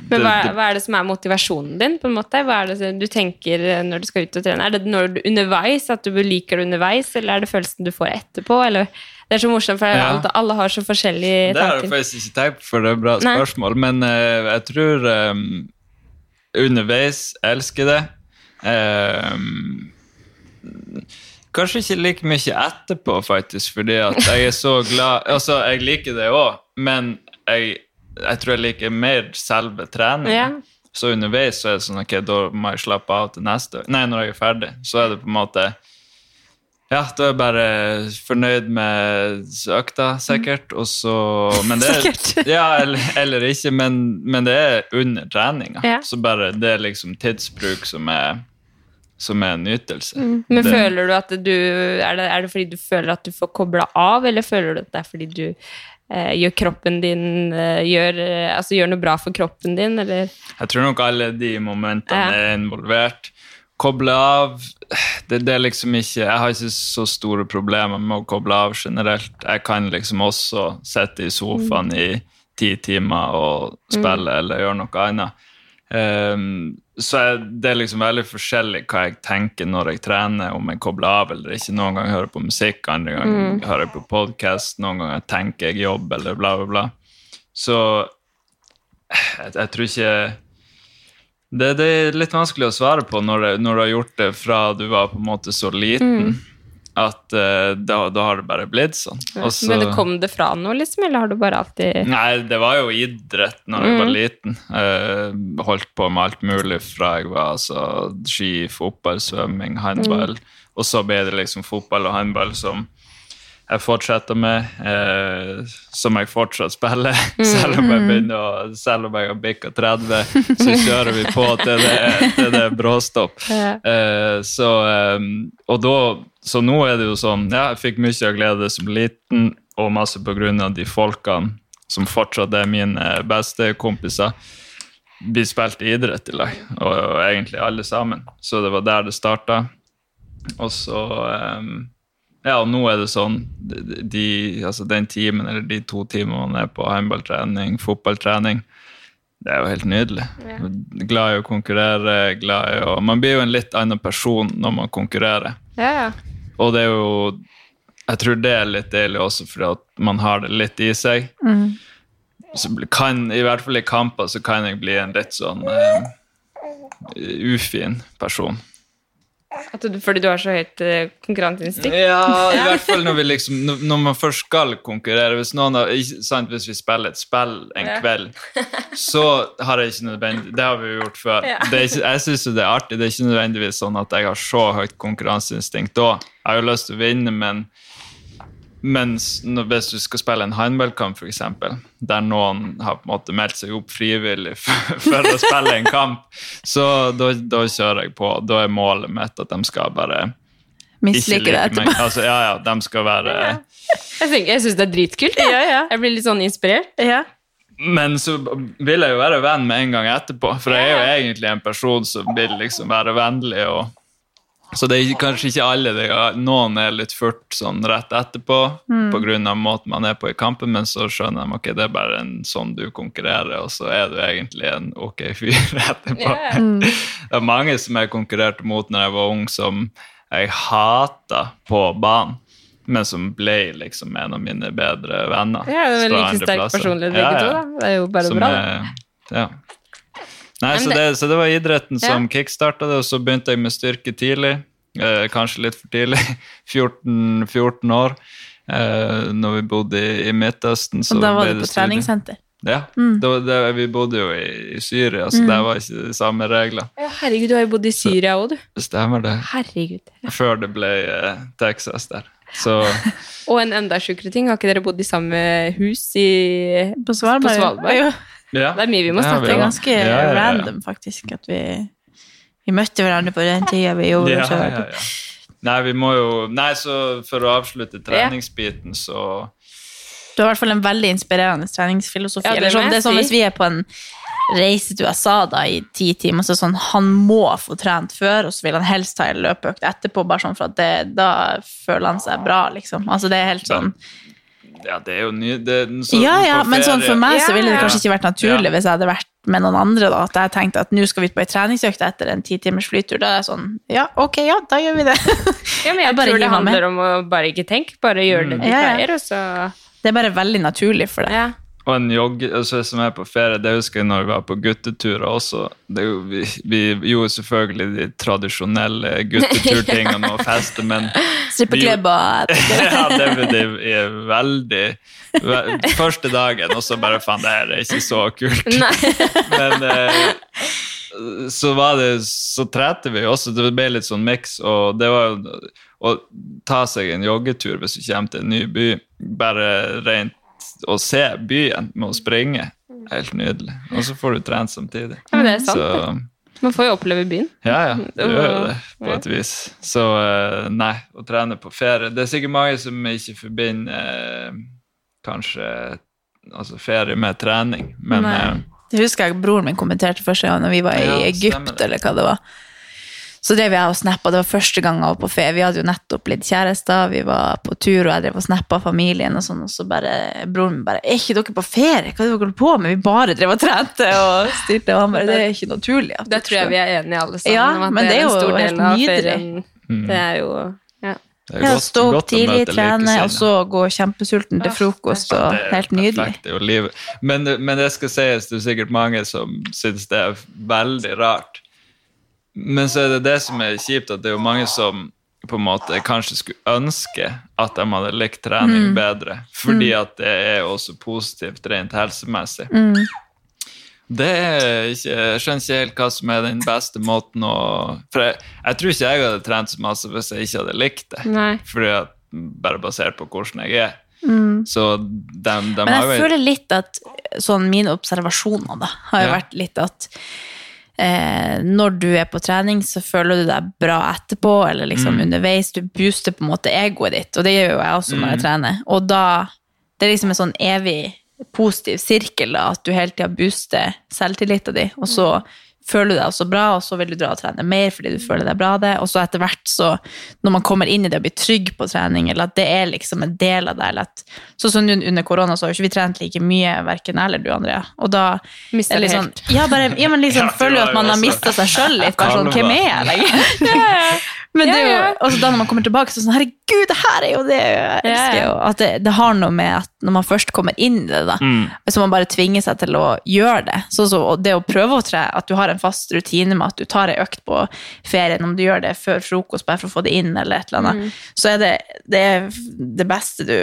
Men hva, hva er det som er motivasjonen din? på en måte? Hva er det du tenker eh, når du skal ut og trene? Er det når du underveis, at du liker det underveis, eller er det følelsen du får etterpå? Eller? Det er så morsomt, for Ja. alle, har så forskjellige tanker. Det har jeg faktisk ikke tenkt for det er et bra Nei. spørsmål. Men uh, jeg tror um, underveis elsker det. Um, kanskje ikke like mye etterpå, faktisk, fordi at jeg er så glad Altså, jeg liker det òg, men jeg, jeg tror jeg liker mer selve treningen. Ja. Så underveis så er det sånn ok, da må jeg slappe av til neste Nei, når jeg er ferdig, så er det på en måte ja, da er jeg bare fornøyd med økta, sikkert. Og så Men det er. Ja, eller, eller ikke, men, men det er under treninga. Ja. Så bare det er liksom tidsbruk som er, som er en nytelse. Mm. Men Det- føler du at du er det, er det fordi du føler at du får kobla av, eller føler du at det er fordi du gjør kroppen din eh, gjør, eh, altså gjør noe bra for kroppen din, eller Jeg tror nok alle de momentene Ja. er involvert. Koble av det, det er liksom ikke Jeg har ikke så store problemer med å koble av generelt. Jeg kan liksom også sitte i sofaen i ti timer og spille eller gjøre noe annet. Ehm, så jeg, det er liksom veldig forskjellig hva jeg tenker når jeg trener, om jeg kobler av eller ikke. Noen ganger hører jeg på musikk, andre ganger hører jeg på podkast, noen ganger tenker jeg jobb eller bla, bla, bla. Så jeg, jeg tror ikke det, det er litt vanskelig å svare på når, det- når du har gjort det fra du var på en måte så liten, at uh, da, da har det bare blitt sånn. Og så- Men det kom det fra noe, liksom, eller har du bare alltid Nei, det var jo idrett når jeg var liten. Uh, holdt på med alt mulig fra jeg var altså, ski, fotball, svømming, håndball. Og så ble det liksom fotball og håndball som jeg fortsetter med, eh, som jeg fortsatt spiller. Selv om jeg begynner å, selv om jeg har bikka 30, så kjører vi på til det, til det bråstopp. Eh, så, eh, og da, så nå er det jo sånn Ja, jeg fikk mye av glede som liten, og masse på grunn av de folkene som fortsatt er mine beste kompiser. Vi spilte idrett i lag, og, og egentlig alle sammen. Så det var der det starta. Og så eh, Ja, og nå er det sånn de, altså Den timen eller de to timene man er på håndballtrening, fotballtrening, det er jo helt nydelig. Glad i å konkurrere, glad i å Man blir jo en litt annen person når man konkurrerer. Ja, ja. Og det er jo Jeg tror det er litt deilig også fordi at man har det litt i seg. Så kan, I hvert fall i kamper så kan jeg bli en litt sånn uh, ufin person. At du, fordi du har så høyt eh, konkurranseinstinkt? Ja, i hvert fall når, vi liksom, når- man først skal konkurrere. Hvis, noen har, sant, hvis vi spiller et spill en Ja. kveld, så har jeg ikke nødvendig Det har vi jo gjort før. Ja. Det er ikke, jeg syns det er artig. Det er ikke nødvendigvis sånn at jeg har så høyt konkurranseinstinkt da. Jeg har jo lyst til å vinne, men mens når, hvis du skal spille en håndballkamp, f.eks., der noen har på en måte meldt seg opp frivillig for, for å spille en kamp, så da, da kjører jeg på. Da er målet mitt at de skal bare Mislike det etterpå. Altså, ja, ja, de skal være Jeg, tenker- jeg syns det er dritkult. Ja, ja. Jeg blir litt sånn inspirert. Ja. Men så vil jeg jo være venn med en gang etterpå, for jeg er jo egentlig en person som vil liksom være vennlig. og så det er kanskje ikke alle. Det er, noen er litt furt sånn rett etterpå på grunn av måten man er på i kampen, men så skjønner de ok, det er bare en sånn du konkurrerer, og så er du egentlig en ok fyr etterpå. Ja. Det er mange som jeg konkurrerte mot når jeg var ung, som jeg hata på banen, men som ble liksom en av mine bedre venner. Ja, det er veldig like sterk personlighet, begge ja. to. da. Det er jo bare Som bra. er- ja. Nei, så det- så det var idretten som Ja. kickstarta det, og så begynte jeg med styrke tidlig. Eh, kanskje litt for tidlig. 14, 14 år. Eh, når vi bodde i, i Midtøsten. Så Og da var du det på studie. treningssenter. Ja, Mm. det, var- det, vi bodde jo i, i Syria, så der var ikke de samme reglene. Ja, herregud, du har jo bodd i Syria òg, du. Stemmer det. Herregud. Før det ble eh, Texas der. Så Og en enda sjukere ting, har ikke dere bodd i samme hus i På Svalbard. På Svalbard. Jo, ja. Det er mye vi må snakke snakke Det er ganske Ja, ja, ja. random, faktisk, at vi Vi møtte hverandre på den tida vi gjorde Ja, ja, ja. Nei, vi må jo Nei, så for å avslutte treningsbiten, så Du har i hvert fall en veldig inspirerende treningsfilosofi. Ja, det Eller sånn, det er sånn. Hvis vi er på en reise til USA da, i ti timer, så er det sånn, han må få trent før, og så vil han helst ta en løpeøkt etterpå, bare sånn for at det, da føler han seg bra, liksom. Altså, det er helt sånn Ja, det er jo ny det, så, Ja, ja, men sånn for meg så ville det kanskje ikke vært naturlig Ja. hvis jeg hadde vært med noen andre, da, at jeg tenkte at nå skal vi på ei treningsøkt etter en ti timers flytur. Da er jeg sånn Ja, ok, ja, da gjør vi det. Ja, men jeg jeg tror det handler med. om å bare ikke tenke, bare gjøre det du Ja, ja. pleier, og så Det er bare veldig naturlig for deg. Ja. Og en jogge, altså som er på ferie, det husker jeg når vi var på gutteturer også. Det jo, vi, vi gjorde selvfølgelig de tradisjonelle gutteturtingene og feste, men Strippeklubber ja, det ble de, veldig ve- Første dagen, og så bare faen, det her er ikke så kult. Men eh, så var det Så trente vi også, det ble litt sånn miks, og det var jo å ta seg en joggetur hvis du kommer til en ny by, bare rent å se byen med å springe. Helt nydelig. Og så får du trent samtidig. Ja, men det er sant. Så Man får jo oppleve byen. ja, ja, du gjør jo det på et vis. Så eh, nei, å trene på ferie Det er sikkert mange som ikke forbinder eh, kanskje altså ferie med trening, men Nei. eh, Det husker jeg broren min kommenterte første gang når vi var i Ja, Egypt, eller hva det var. Så drev jeg og snappa. Det var første gang jeg var på ferie. Vi hadde jo nettopp blitt kjærester, vi var på tur, og jeg drev og snappa familien, og sånn, og så bare broren min bare 'Er ikke dere på ferie? Hva er det dere holder på med?' Vi bare drev og trente og styrte, og han bare 'Det er ikke naturlig'. at Det tror jeg vi er enige alle sammen Ja, om. At men det er en jo stor helt del av nydelig. ferien. Det er jo ja. det er Ja, godt- stå opp tidlig, trene, og så gå kjempesulten til frokost, og Det er helt nydelig. det er jo livet. Men, men det skal sies, det er sikkert mange som syns det er veldig rart. Men så er det det som er kjipt, at det er jo mange som på en måte kanskje skulle ønske at de hadde likt trening Mm. bedre, fordi at det er også positivt rent helsemessig. Mm. Det ikke, Jeg skjønner ikke helt hva som er den beste måten å For jeg, jeg tror ikke jeg hadde trent så masse hvis jeg ikke hadde likt det. Nei. Fordi at, Bare basert på hvordan jeg er. Så de, de Men jeg jo føler litt at sånn mine observasjoner da, har jo Ja. vært litt at eh, når du er på trening, så føler du deg bra etterpå, eller liksom Mm. underveis. Du booster på en måte egoet ditt, og det gjør jo jeg også når Mm. jeg trener. Og da Det er liksom en sånn evig positiv sirkel, da, at du hele tida booster selvtilliten din, og så føler du deg også bra, og så vil du dra og trene mer fordi du føler deg bra det, og så etter hvert så, når man kommer inn i det og blir trygg på trening, eller at det er liksom en del av deg, eller at, sånn som under korona så har jo ikke vi trent like mye, hverken jeg eller du, Andrea, og da Mister er det sånn, helt. ja, bare, ja, men liksom, Ja, føler jo at man har mista mistet seg selv litt, bare sånn, hvem er jeg lenger? Men det er jo, og så da når man kommer tilbake, så sånn, herregud, det her er jo det jeg elsker jo, at det, det har noe med at når man først kommer inn i det da, Mm. så man bare tvinger seg til å gjøre det, så, så og det å prøve å tre, at du har en fast rutine med at du tar ei økt på ferien, om du gjør det før frokost, bare for å få det inn, eller et eller annet, Mm. så er det det, er det beste du,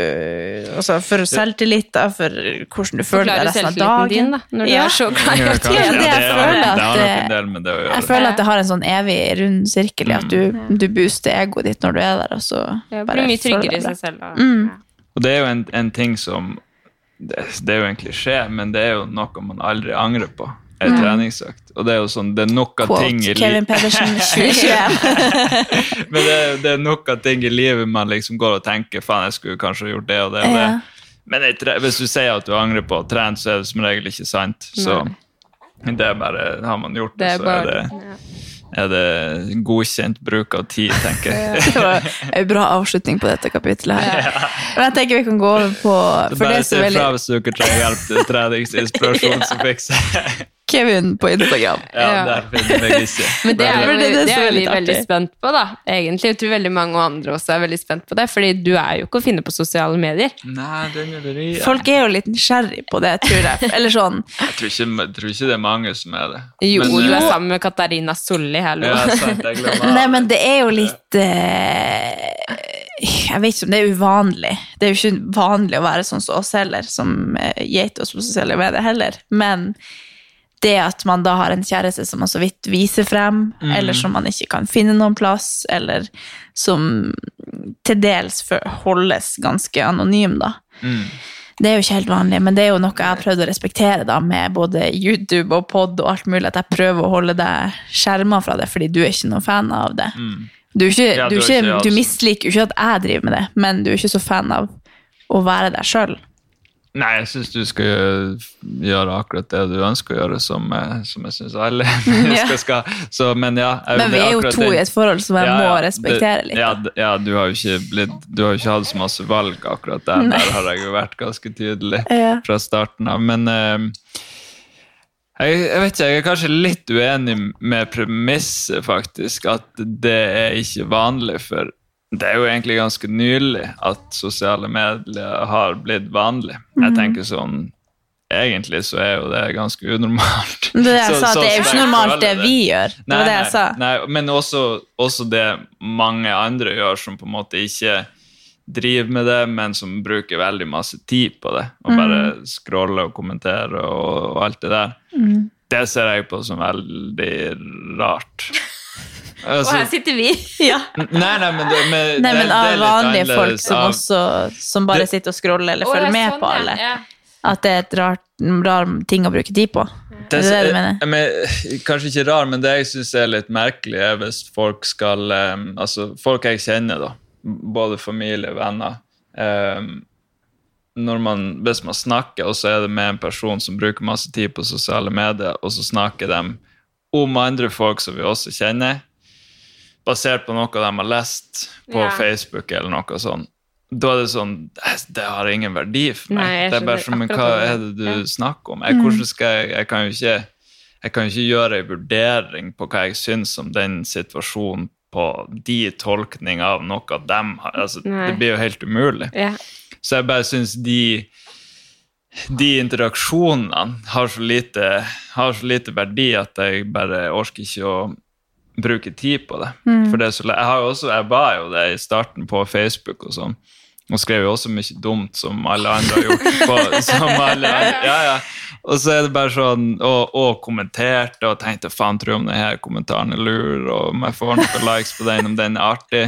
altså for selvtillit da, for hvordan du føler deg resten av dagen. din, da, når du Ja. er så glad i å. Trene. det jeg føler at det har en. Jeg føler at det har en sånn evig rund sirkel i at du, Mm. du booster egoet ditt når du er der, og så bare Blir mye tryggere i seg selv. Da. Mm. Og det er jo en, en ting som det, det er jo en klisjé, men det er jo noe man aldri angrer på. En treningsøkt. Og det er jo sånn, det er nok av ting i Kevin Pedersen 2021. Men det, det er nok av ting i livet man liksom går og tenker faen, jeg skulle kanskje gjort det og det og det. Ja. Men jeg, hvis du sier at du angrer på å trene, så er det som regel ikke sant. Så det er bare, har man gjort det, Det så bare er det, ja. er det godkjent bruk av tid, tenker jeg. Det var en bra avslutning på dette kapitlet her. Men jeg tenker vi kan gå over på bare si så fra veldig hvis dere trenger hjelp til treningsinspirasjon, så fikser Kevin på Instagram. Ja, Ja. der finner vi ikke. Men det er, det er det det er vi veldig spent på, da. Egentlig. Jeg tror veldig mange andre også er veldig spent på det, fordi du er jo ikke å finne på sosiale medier. Nei, den er det Folk er jo litt nysgjerrig på det, tror jeg. Eller sånn Jeg tror ikke, jeg tror ikke det er mange som er det. Jo, Men, du eh, er sammen med Katarina Solli, hallo. Ja, sant, jeg glemmer Nei, men det er jo litt uh, Jeg vet ikke om det er uvanlig. Det er jo ikke vanlig å være sånn som oss heller, som geit oss på sosiale medier heller. Men det at man da har en kjæreste som man så vidt viser frem, eller som man ikke kan finne noen plass, eller som til dels holdes ganske anonym, da. Det er jo ikke helt vanlig, men det er jo noe jeg har prøvd å respektere da, med både YouTube og pod og alt mulig, at jeg prøver å holde deg skjerma fra det, fordi du er ikke noen fan av det. Du, er ikke, Ja, du, du ikke, ikke, du misliker jo ikke at jeg driver med det, men du er ikke så fan av å være deg sjøl. Nei, jeg syns du skal gjøre- akkurat det du ønsker å gjøre, som, som jeg syns alle mennesker skal. Så, men ja. jeg- Men vi er jo to i et forhold som jeg Ja, må respektere litt. Ja, ja du, har jo ikke blitt, du har ikke hatt så masse valg akkurat der. Der har jeg jo vært ganske tydelig fra starten av. Men uh, jeg, jeg vet ikke, jeg er kanskje litt uenig med premisset, faktisk. At det er ikke vanlig, for det er jo egentlig ganske nylig at sosiale medier har blitt vanlig. Jeg Mhm. tenker sånn Egentlig så er jo det ganske unormalt. Det, jeg Så- sa, så det er jo ikke normalt det vi gjør. Det var det jeg sa. Nei, men også, også det mange andre gjør, som på en måte ikke driver med det, men som bruker veldig masse tid på det. Og bare Mm. scroller og kommenterer og, og alt det der. Mm. Det ser jeg på som veldig rart. Og Altså, her sitter vi. Ja. nei, nei, men, det, men, Nei, det- men det er av litt vanlige folk som av- også som bare Det- sitter og scroller eller følger med sånn, på alle. Ja. At det er et rart, rar ting å bruke tid på. Det, Er det det du mener? jeg men, Kanskje ikke rar, men det jeg syns er litt merkelig, er hvis folk skal um, Altså, folk jeg kjenner, da. Både familie og venner. um, når man, hvis man snakker, og så er det med en person som bruker masse tid på sosiale medier, og så snakker de om andre folk som vi også kjenner, basert på noe de har lest på Ja. Facebook eller noe sånt. Da er det sånn Det, har ingen verdi for meg. Nei, det er bare men hva er det du. Ja. snakker om? Jeg, hvordan skal jeg, jeg kan jo ikke jeg kan ikke gjøre en vurdering på hva jeg syns om den situasjonen på de tolkninger av noe de har. Altså, det blir jo helt umulig. Ja. Så jeg bare syns de de interaksjonene har så, lite, har så lite verdi at jeg bare orker ikke å bruke tid på det. For det så, jeg, har jo også, jeg var jo det i starten på Facebook og sånn. Og skrev jo også mye dumt som alle andre har gjort. På, andre, ja, ja. Og så er det bare sånn, og, og kommenterte og tenkte faen, tror jeg om denne kommentaren er lur, og om jeg får noen likes på den, om den er artig.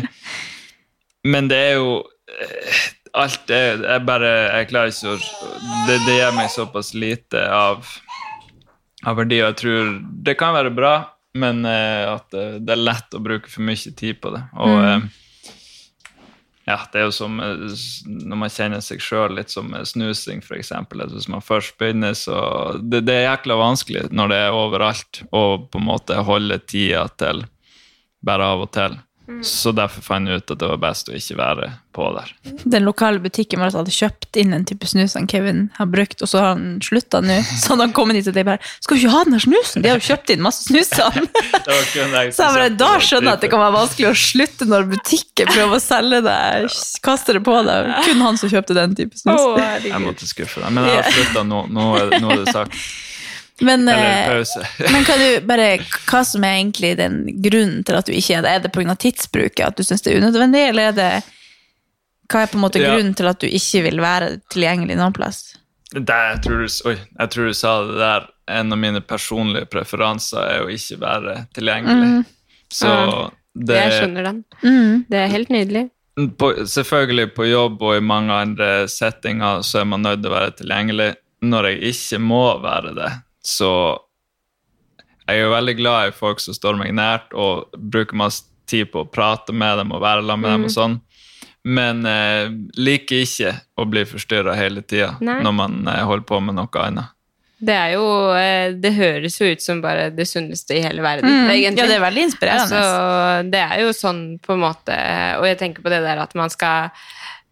Men det er jo eh, Alt er Jeg bare Jeg klarer ikke å Det, det gir meg såpass lite av, av verdi, og jeg tror det kan være bra, men eh, at det, det er lett å bruke for mye tid på det. Og eh, ja, det er jo som eh, når man kjenner seg sjøl, litt som snusing, f.eks. Hvis man først begynner, så det, det er jækla vanskelig når det er overalt, å på en måte holde tida til bare av og til. Så derfor fant jeg ut at det var best å ikke være på der. Den lokale butikken vår hadde kjøpt inn en type snus som Kevin har brukt, og så har han slutta nå. Så hadde han kommet dit og de bare 'Skal du ikke ha den her snusen?' De har jo kjøpt inn masse snus. Det var jeg Så jeg bare, da skjønner jeg at det kan være vanskelig å slutte når butikken prøver å selge deg, kaster det på deg. Kun han som kjøpte den type snus. Jeg måtte skuffe deg. Men jeg har slutta nå. Nå nå er det sagt. Men, eh, men kan du bare, hva som er egentlig den grunnen til at du ikke er det? Er det pga. tidsbruket, at du syns det er unødvendig, eller er det hva er på en måte Ja. grunnen til at du ikke vil være tilgjengelig noen plass? Det, jeg, tror du, oi, jeg tror du sa det der. En av mine personlige preferanser er å ikke være tilgjengelig. Så det Jeg skjønner den. Mm. Det er helt nydelig. på, Selvfølgelig på jobb og i mange andre settinger så er man nødt til å være tilgjengelig. Når jeg ikke må være det, så Jeg er jo veldig glad i folk som står meg nært, og bruker masse tid på å prate med dem og være sammen med dem og sånn. Men eh, liker ikke å bli forstyrra hele tida når man eh, holder på med noe annet. Det er jo eh, Det høres jo ut som bare det sunneste i hele verden, Mm. egentlig. Ja, det er veldig inspirerende. Altså, det er jo sånn på en måte Og jeg tenker på det der at man skal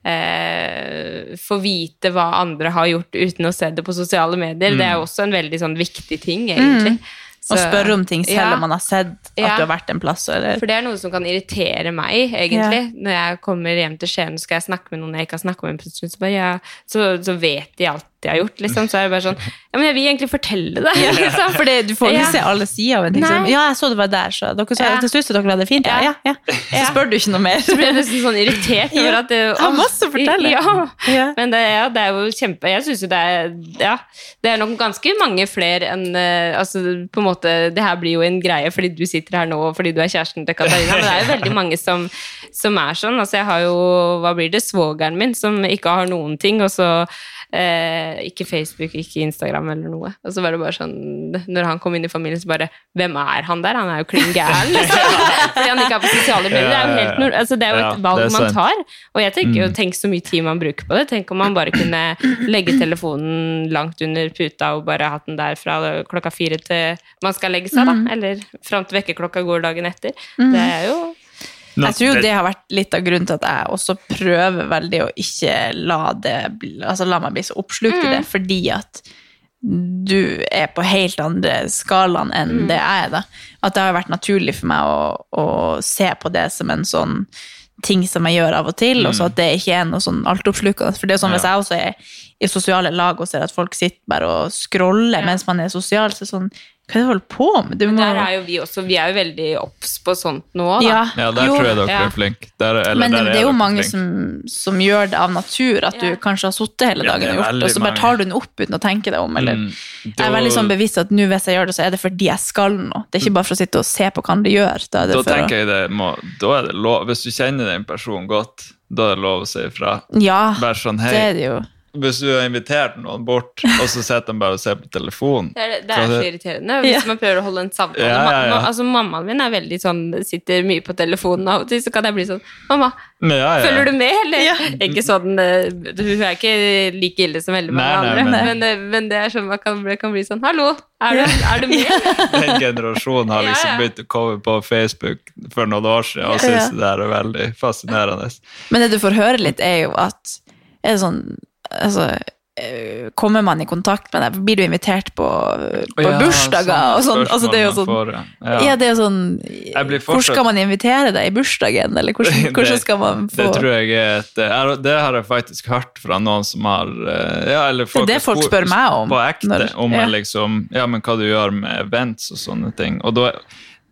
eh, få vite hva andre har gjort uten å se det på sosiale medier. Det er jo også en veldig sånn viktig ting, egentlig. Å spørre om ting selv Ja. om man har sett at Ja. du har vært en plass. Eller? For det er noe som kan irritere meg, egentlig. Når jeg kommer hjem til Skien og skal jeg snakke med noen jeg ikke har snakket med, så, bare, ja, så, så vet de alltid alltid har gjort. Liksom. Så er det bare sånn Ja, men jeg vil egentlig fortelle det. Liksom. For du får ikke Ja. se alle sider av en ting. Liksom. Ja, jeg så det var der, så dere sa Ja. til slutt at dere hadde det fint. Ja, ja, Ja. Så spør du ikke noe mer. Så blir jeg nesten sånn irritert over at det, Jeg har masse å fortelle. Ja. Men det, ja, det er jo kjempe Jeg syns jo det er Ja, det er nok ganske mange flere enn eh, Altså, på en måte Det her blir jo en greie fordi du sitter her nå, og fordi du er kjæresten til Katarina, men det er jo veldig mange som, som er sånn. Altså, jeg har jo Hva blir det? Svogeren min som ikke har noen ting, og så eh, ikke Facebook, ikke Instagram eller noe. Og så var det bare sånn Når han kom inn i familien, så bare Hvem er han der? Han er jo klin gæren, liksom. Fordi han ikke er på sosiale medier. Det er jo helt altså, det er jo et valg er man tar. Og jeg tenker jo, tenk så mye tid man bruker på det. Tenk om man bare kunne legge telefonen langt under puta og bare hatt den der fra klokka fire til man skal legge seg, da. Eller fram til vekkerklokka går dagen etter. Det er jo Jeg tror det har vært litt av grunnen til at jeg også prøver veldig å ikke la det altså la meg bli så oppslukt i det, fordi at du er på helt andre skalaen enn det jeg er. da. At det har vært naturlig for meg å, å se på det som en sånn ting som jeg gjør av og til, og så at det ikke er noe sånn altoppslukende. For det er sånn, Ja. hvis jeg også er i sosiale lag og ser at folk sitter bare og scroller Ja. mens man er sosial, så er det sånn Hva er det du holder på med? Du må der er jo vi også. Vi er jo veldig obs på sånt nå, da. Ja, Ja, der jo. tror jeg dere Ja. er flinke. Der, eller Men det, det er jo mange som, som gjør det av natur, at du kanskje har sittet hele dagen det og gjort det, og så bare tar du den opp uten å tenke deg om. Eller. Mm. Jeg er veldig sånn bevisst at nå hvis jeg gjør det, så er det fordi jeg skal noe. Det er ikke bare for å sitte og se på hva andre gjør. Da er det Da for å... tenker jeg det må, da er det lov, Hvis du kjenner den personen godt, da er det lov å si ifra. Ja, sånn, det er det jo. Hvis du har invitert noen bort, og så sitter de bare og ser på telefonen Det er, det er så irriterende hvis Ja. man prøver å holde en samtale. Ja, ja, ja. Altså, mammaen min er veldig sånn, sitter mye på telefonen av og til, så kan jeg bli sånn Mamma, Men ja, ja. følger du med, eller? Ja. Ikke sånn, eh, Hun er ikke like ille som veldig mange Nei, nei, andre, men- men, det, men det er sånn man kan, kan bli sånn Hallo, er du, er du med? Den generasjonen har liksom ja. begynt å komme på Facebook for noen år siden, og syns det er veldig fascinerende. Men det du får høre litt, er jo at er det sånn altså, eh, Kommer man i kontakt med deg, blir du invitert på, på Ja, bursdager sånne og sånn? Altså, det er jo sånn får, ja. Ja. Det er jo sånn Hvor skal man invitere deg i bursdagen, eller hvordan, hvordan skal man få Det tror jeg er et Det har jeg faktisk hørt fra noen som har eh, ja, eller folk Det er det folk spør meg om, På ekte. når- om ja. liksom Ja, men hva du gjør med events og sånne ting. Og da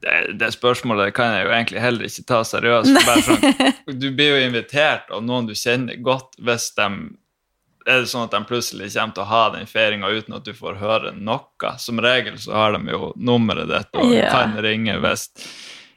det, det spørsmålet kan jeg jo egentlig heller ikke ta seriøst. Sånn, du blir jo invitert av noen du kjenner godt, hvis de er det sånn at de plutselig kommer til å ha den feiringa uten at du får høre noe. Som regel så har de jo nummeret ditt og yeah. kan ringe hvis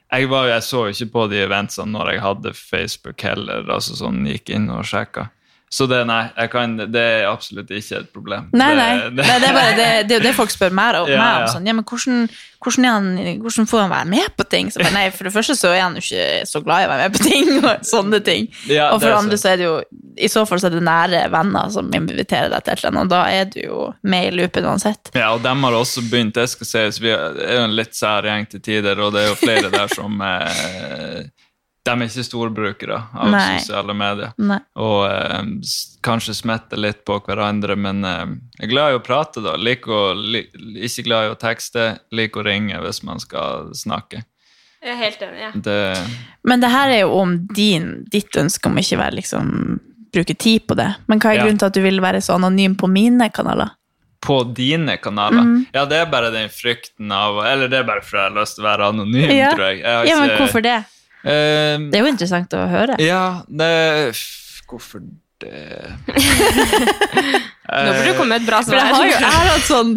jeg, var, jeg så jo ikke på de eventsene når jeg hadde Facebook heller, altså sånn gikk inn og sjekka. Så det, nei, kan, det er absolutt ikke et problem. Nei, nei. Det, nei det, er bare, det, det det folk spør meg om. Ja, meg om ja. sånn, ja, men hvordan, hvordan, han, hvordan får han være med på ting? Så bare, nei, For det første så er han jo ikke så glad i å være med på ting. og sånne ting. Ja, og for det andre så er det jo i så fall så er det nære venner som inviterer deg til et eller annet, og da er du jo med i loopen uansett. Ja, og dem har også begynt, det skal sies, vi er jo en litt sær gjeng til tider, og det er jo flere der som eh, De er ikke storbrukere av Nei. sosiale medier. Nei. Og eh, kanskje smetter litt på hverandre, men eh, jeg er glad i å prate, da. Like å, li, ikke glad i å tekste, liker å ringe hvis man skal snakke. Jeg er helt enig, ja. Det, Men det her er jo om din, ditt ønske om ikke være liksom bruke tid på det. Men hva er Ja. grunnen til at du vil være så anonym på mine kanaler? på dine kanaler. Mm. Ja, det er bare den frykten av Eller det er bare fordi jeg har lyst til å være anonym, Ja. tror jeg. jeg har Ja, men hvorfor det? Eh, Det er jo interessant å høre. Ja, det Hvorfor det Nå burde du komme med et bra For jeg har jo svar. hatt sånn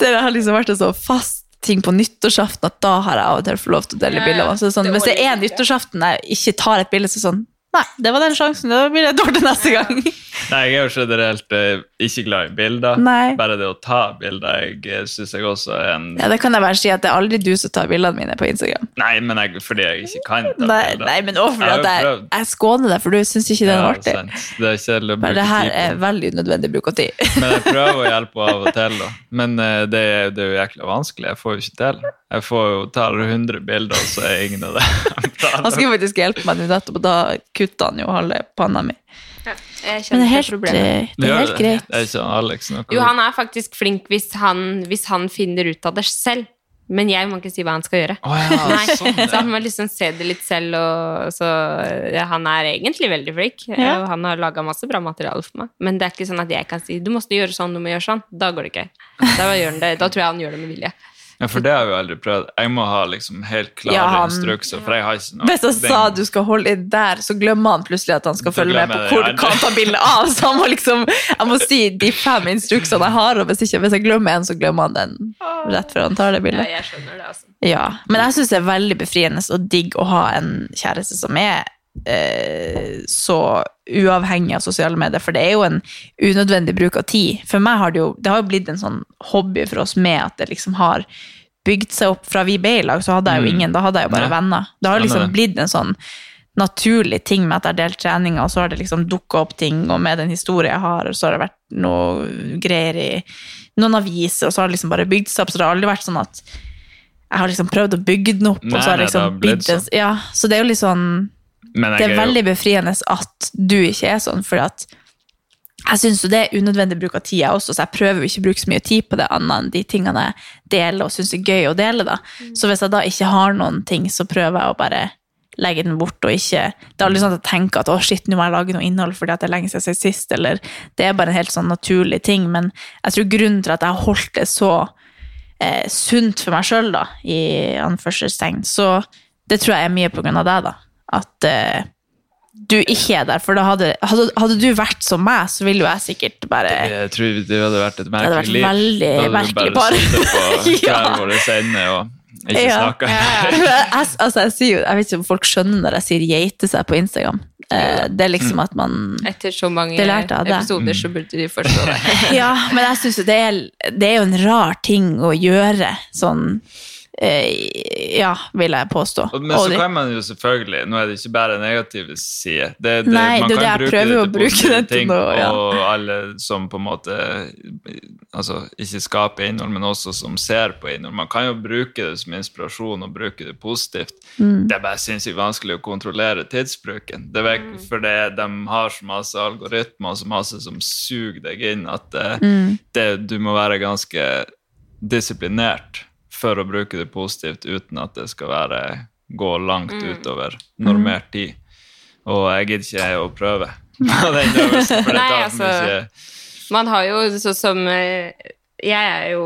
Det har liksom vært en så fast ting på nyttårsaften at da har jeg av og til fått lov til å dele Ja, bilder. Så sånn, Det hvis det er nyttårsaften jeg ikke tar et bilde, så sånn Nei, det var den sjansen. Da blir det dårlig neste gang. Nei, jeg er jo generelt eh, ikke glad i bilder. Nei. Bare det å ta bilder jeg syns jeg også er en Ja, Det kan jeg bare si at det er aldri du som tar bildene mine på Instagram. Nei, men jeg, fordi jeg ikke kan ta Nei, bilder. nei men også fordi Jeg at jeg, jeg skåner deg, for du syns ikke det er Ja, artig. sant. Det er kjedelig å bruke det her er veldig unødvendig bruk av tid. Men jeg prøver å hjelpe av og til, da. Men eh, det, er- det er jo jækla vanskelig. Jeg får jo ikke til. Jeg får jo tar 100 bilder, og så er ingen av det. Han skulle faktisk hjelpe meg nettopp, og da kutta han jo halve panna mi. Ja, Men det er helt, eh, det er helt greit. Det er ikke han Alex noe Jo, han er faktisk flink hvis han, hvis han finner ut av det selv. Men jeg må ikke si hva han skal gjøre. Oh, ja, sånn, så han må liksom se det litt selv, og så ja, Han er egentlig veldig flink, Ja. og han har laga masse bra materiale for meg. Men det er ikke sånn at jeg kan si 'du må gjøre sånn, du må gjøre sånn'. Da går det ikke. Da, gjør han det. da tror jeg han gjør det med vilje. Ja, for det har jeg jo aldri prøvd. Jeg må ha liksom helt klare Ja, han- instrukser, for jeg har ikke noe Hvis jeg sa du skal holde inn der, så glemmer han plutselig at han skal følge med på hvor du kan ta bilde av. Så han må liksom, jeg må si de fem instruksene jeg har, og hvis, ikke, hvis jeg glemmer en, så glemmer han den rett før han tar det Ja, jeg skjønner det, altså. Ja, Men jeg syns det er veldig befriende og digg å ha en kjæreste som er eh, så uavhengig av sosiale medier, for det er jo en unødvendig bruk av tid. For meg har det jo det har jo blitt en sånn hobby for oss med at det liksom har bygd seg opp. Fra vi ble i lag, så hadde jeg jo Mm. ingen, da hadde jeg jo bare Nei. venner. Det har liksom blitt en sånn naturlig ting med at jeg har delt treninger, og så har det liksom dukka opp ting, og med den historien jeg har, så har det vært noe greier i noen aviser, og så har det liksom bare bygd seg opp, så det har aldri vært sånn at jeg har liksom prøvd å bygge den opp, Nei, og så har nei, det det liksom blitt blitt en sånn. Ja, så det er jo litt sånn Det er er veldig befriende at du ikke er sånn, for at jeg syns det er unødvendig bruk av tid, jeg også, så jeg prøver ikke å bruke så mye tid på det, annet enn de tingene jeg deler og syns er gøy å dele. da. Så hvis jeg da ikke har noen ting, så prøver jeg å bare legge den bort og ikke Det er aldri sånn at jeg tenker at å shit, nå må jeg lage noe innhold fordi at det er lenge siden jeg sist, eller Det er bare en helt sånn naturlig ting, men jeg tror grunnen til at jeg har holdt det så eh, sunt for meg sjøl, da, i anførselstegn, så det tror jeg er mye på grunn av deg, da. At uh, du ikke er der. For da hadde, hadde, hadde du vært som meg, så ville jo jeg sikkert bare Jeg tror det hadde vært et vært merkelig liv. veldig Da hadde du merkelig bare par. Ja. våre ende og ikke Ja. snakka. jeg, altså, jeg, sier jo, jeg vet ikke om folk skjønner når jeg sier geite seg på Instagram. Eh, det er liksom at man Etter så mange Det lærte av deg. episoder, så burde de forstå det. Ja, men jeg synes jo det er, det er jo en rar ting å gjøre, sånn Ja, vil jeg påstå. Men så kan man jo selvfølgelig Nå er det ikke bare negative sider. Det, det, Nei, man det kan det jeg bruke prøver det å til bruke positive det til ting, noe, ja. Og alle som på en måte Altså ikke skaper innhold, men også som ser på innhold. Man kan jo bruke det som inspirasjon og bruke det positivt. Mm. Det er bare sinnssykt vanskelig å kontrollere tidsbruken. Det er, Mm. for det, de har så masse algoritmer og så masse som suger deg inn, at det, Mm. det, du må være ganske disiplinert for å bruke det positivt uten at det skal være, gå langt Mm. utover normert tid. Og jeg gidder ikke jeg å prøve på den øvelsen, for det Nei, tar altså, mye Man har jo sånn som eh, jeg er jo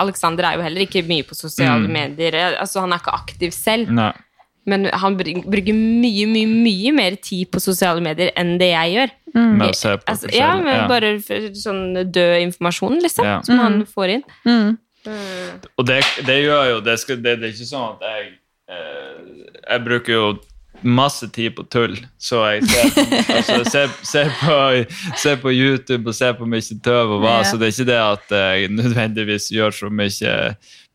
Alexander er jo heller ikke mye på sosiale Mm. medier. Altså, han er ikke aktiv selv, Nei. men han bruker mye, mye mye mer tid på sosiale medier enn det jeg gjør. Med å se på Altså, ja, med ja. bare sånn død informasjon, liksom, Ja. som han får inn. Mm. Og det, det gjør jo det, skal, det, det er ikke sånn at jeg eh, Jeg bruker jo masse tid på tull, så jeg ser, altså, ser, ser, på, ser på YouTube og ser på mye tøv og hva, Ja. så det er ikke det at jeg nødvendigvis gjør så mye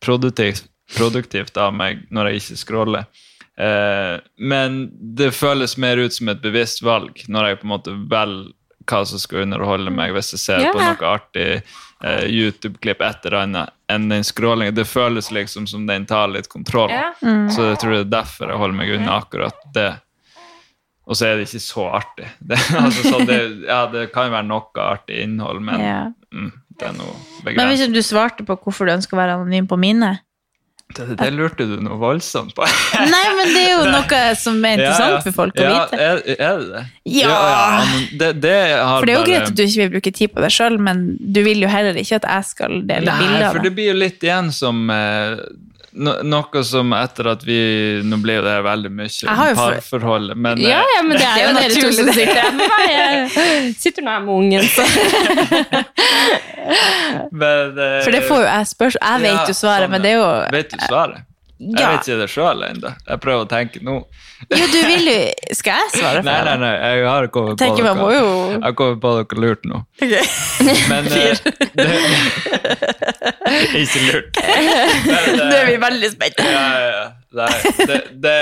produktivt, produktivt av meg når jeg ikke scroller. Eh, men det føles mer ut som et bevisst valg når jeg på en måte velger hva som skal underholde meg, hvis jeg ser Ja. på noe artig eh, YouTube-klipp et eller annet enn den skrålingen, Det føles liksom som den tar litt kontroll. Ja. Så jeg tror det er derfor jeg holder meg unna akkurat det. Og så er det ikke så artig. Det, altså, så det, ja, det kan være noe artig innhold, men Ja. mm, det er noe Men hvis du svarte på hvorfor du ønsker å være anonym på mine Det, det lurte du noe voldsomt på. Nei, men det er jo noe som er interessant for folk å ja, vite. Er, er det det? Ja. det, det har For det er jo bare- greit at du ikke vil bruke tid på det sjøl, men du vil jo heller ikke at jeg skal dele Nei, bilder for av det det. blir jo litt igjen som eh, no, Noe som etter at vi Nå blir jo det veldig mye parforhold men Ja, eh, ja, men det er jo dere to som sitter her med meg. Jeg sitter nå her med ungen, så men, uh, For det får jo jeg spørsmål Jeg vet ja, jo svaret, sånn men det er jo Vet du svaret? Jeg vet ikke det sjøl ennå. Jeg prøver å tenke nå. Jo, du vil jo Skal jeg svare for Nei, nei, nei, jeg har kommet på man må noe. jo Jeg kommer på noe lurt nå. Okay. Men eh, det, Ikke lurt. Nå er vi veldig spente. ja, ja, ja. Nei, det, det,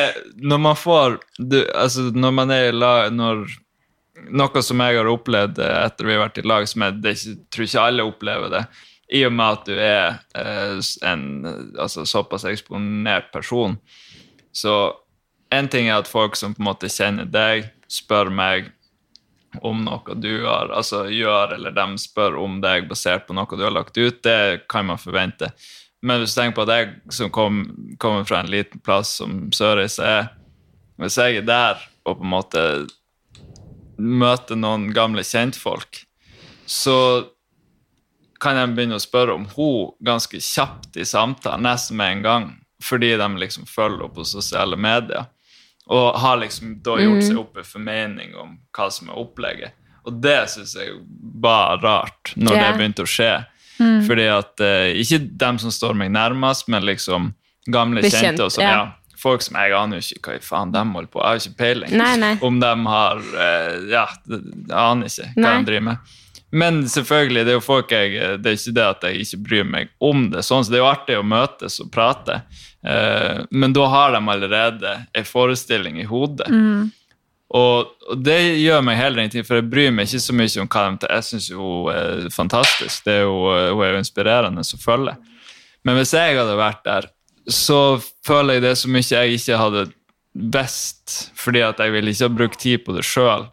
når man får du, Altså, når man er i lag når, Noe som jeg har opplevd eh, etter vi har vært i lag, som jeg det, er tror ikke alle opplever det, i og med at du er eh, en altså, såpass eksponert person. Så en ting er at folk som på en måte kjenner deg, spør meg om noe du har, altså gjør, eller de spør om deg basert på noe du har lagt ut, det kan man forvente. Men hvis du tenker på at jeg som kom, kommer fra en liten plass som Sørreisa er Hvis jeg er der og på en måte møter noen gamle kjentfolk, så kan jeg begynne å spørre om hun ganske kjapt i samtalen, nesten med en gang, fordi de liksom følger henne på sosiale medier. Og har liksom da gjort seg opp en formening om hva som er opplegget. Og det syns jeg var rart, når yeah. det begynte å skje. Fordi at eh, Ikke dem som står meg nærmest, men liksom gamle Bekjent, kjente. Og sånn, ja. ja. Folk som jeg aner jo ikke hva i faen de holder på Jeg har ikke peiling Nei, nei. om de har eh, Ja, jeg aner ikke hva Nei. de driver med. Men selvfølgelig, det er jo folk jeg Det er ikke det at jeg ikke bryr meg om det. Sånn, så Det er jo artig å møtes og prate, Eh, men da har de allerede en forestilling i hodet. Og, og det gjør meg heller ingenting, for jeg bryr meg ikke så mye om hva de tar. Jeg syns hun er fantastisk. Det er jo, hun er jo inspirerende å følge. Men hvis jeg hadde vært der, så føler jeg det så mye jeg ikke hadde visst, fordi at jeg ville ikke ha brukt tid på det sjøl.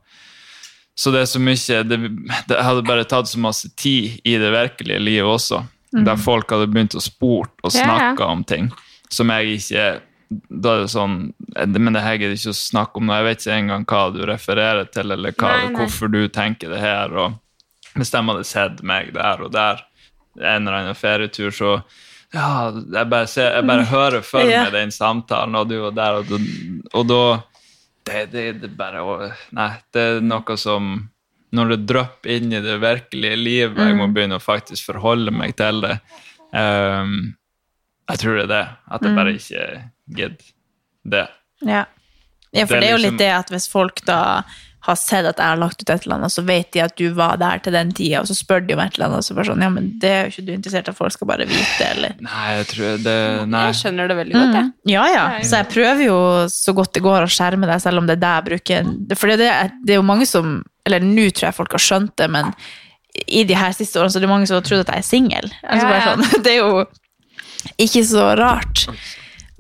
Så det er så mye det, det hadde bare tatt så masse tid i det virkelige livet også, der folk hadde begynt å spurt og Ja, ja. om ting som jeg ikke da er det sånn, Men det her gidder ikke å snakke om. Jeg vet ikke engang hva du refererer til, eller hva, Nei, nei. hvorfor du tenker det her. og Hvis de hadde sett meg der og der, en eller annen ferietur, så ja, jeg bare, ser, jeg bare hører for Ja. meg den samtalen, og du var der, og, og da det, det, det bare å- Nei, det er noe som Når det drypper inn i det virkelige livet, jeg må begynne å faktisk forholde meg til det. Um, jeg tror det er det. At jeg bare ikke gidder det. Ja. ja, for Det er det er jo liksom- litt det at hvis folk da har sett at jeg har lagt ut et eller annet, så vet de at du var der til den tida, og så spør de om et eller annet, og så bare sånn, ja, men det er jo ikke du interessert i at folk skal bare vite, eller? Nei, jeg tror det Nei. Jeg skjønner det veldig godt, jeg. Ja, ja. Så jeg prøver jo så godt det går å skjerme deg, selv om det er det jeg bruker. For det det er jo mange som, eller nå tror jeg folk har skjønt det, men i de her siste årene så er det mange som har trodd at jeg er singel. Altså Ja, ja. sånn, det er jo ikke så rart.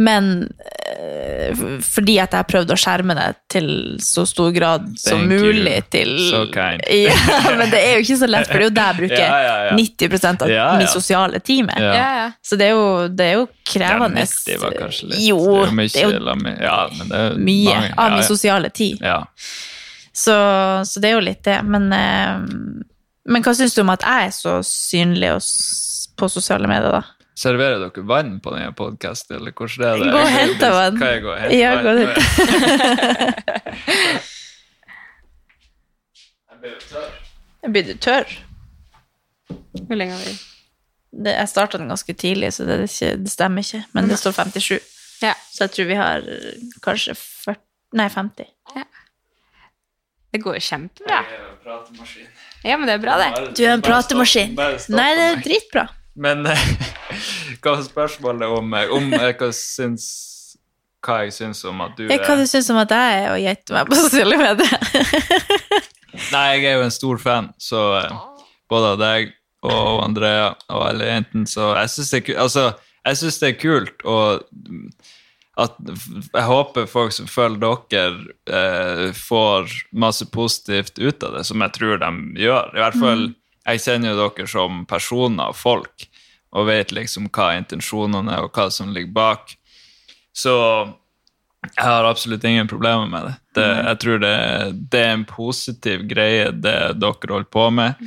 Men eh, fordi at jeg har prøvd å skjerme det til så stor grad som Thank you. til So kind. Ja, men det er jo ikke så lett, for det er jo der jeg bruker Ja, ja, ja. 90% av Ja, ja. min sosiale tid med. Ja. Ja, ja. Så det er jo, det er jo krevende. Ja, 90 var kanskje litt Jo, det er jo mye, det er jo ja, men det er mye av min sosiale tid. Ja. Så, så det er jo litt det. Men, eh, men hva syns du om at jeg er så synlig og på sosiale medier, da? Serverer dere vann på denne podkasten, eller hvordan er det? Gå og hente vann. Kan jeg gå og hente Ja, vann? gå dit. Jeg blir jo tørr. Blir du tørr? Hvor lenge har vi Det, jeg starta den ganske tidlig, så det, er ikke, det stemmer ikke. Men det står 57. Ja. Så jeg tror vi har eh, kanskje 40, nei, 50. Det går jo kjempebra. Jeg er jo pratemaskin. Ja, men det er bra, det. Du er en pratemaskin. Nei, det er dritbra. Men eh, hva var spørsmålet om, eh, om eh, hva, syns, hva jeg syns om at du er hva er du syns om at jeg er å gjette meg på sosiale medier? Nei, jeg er jo en stor fan, så både av deg og Andrea og alle jentene, så jeg syns det er. Altså, det er kult og at jeg håper folk som følger dere, eh, får masse positivt ut av det, som jeg tror de gjør. I hvert fall, Jeg kjenner jo dere som personer og folk, og vet liksom hva intensjonene er, og hva som ligger bak. Så jeg har absolutt ingen problemer med det. det jeg tror det, det er en positiv greie, det dere holder på med.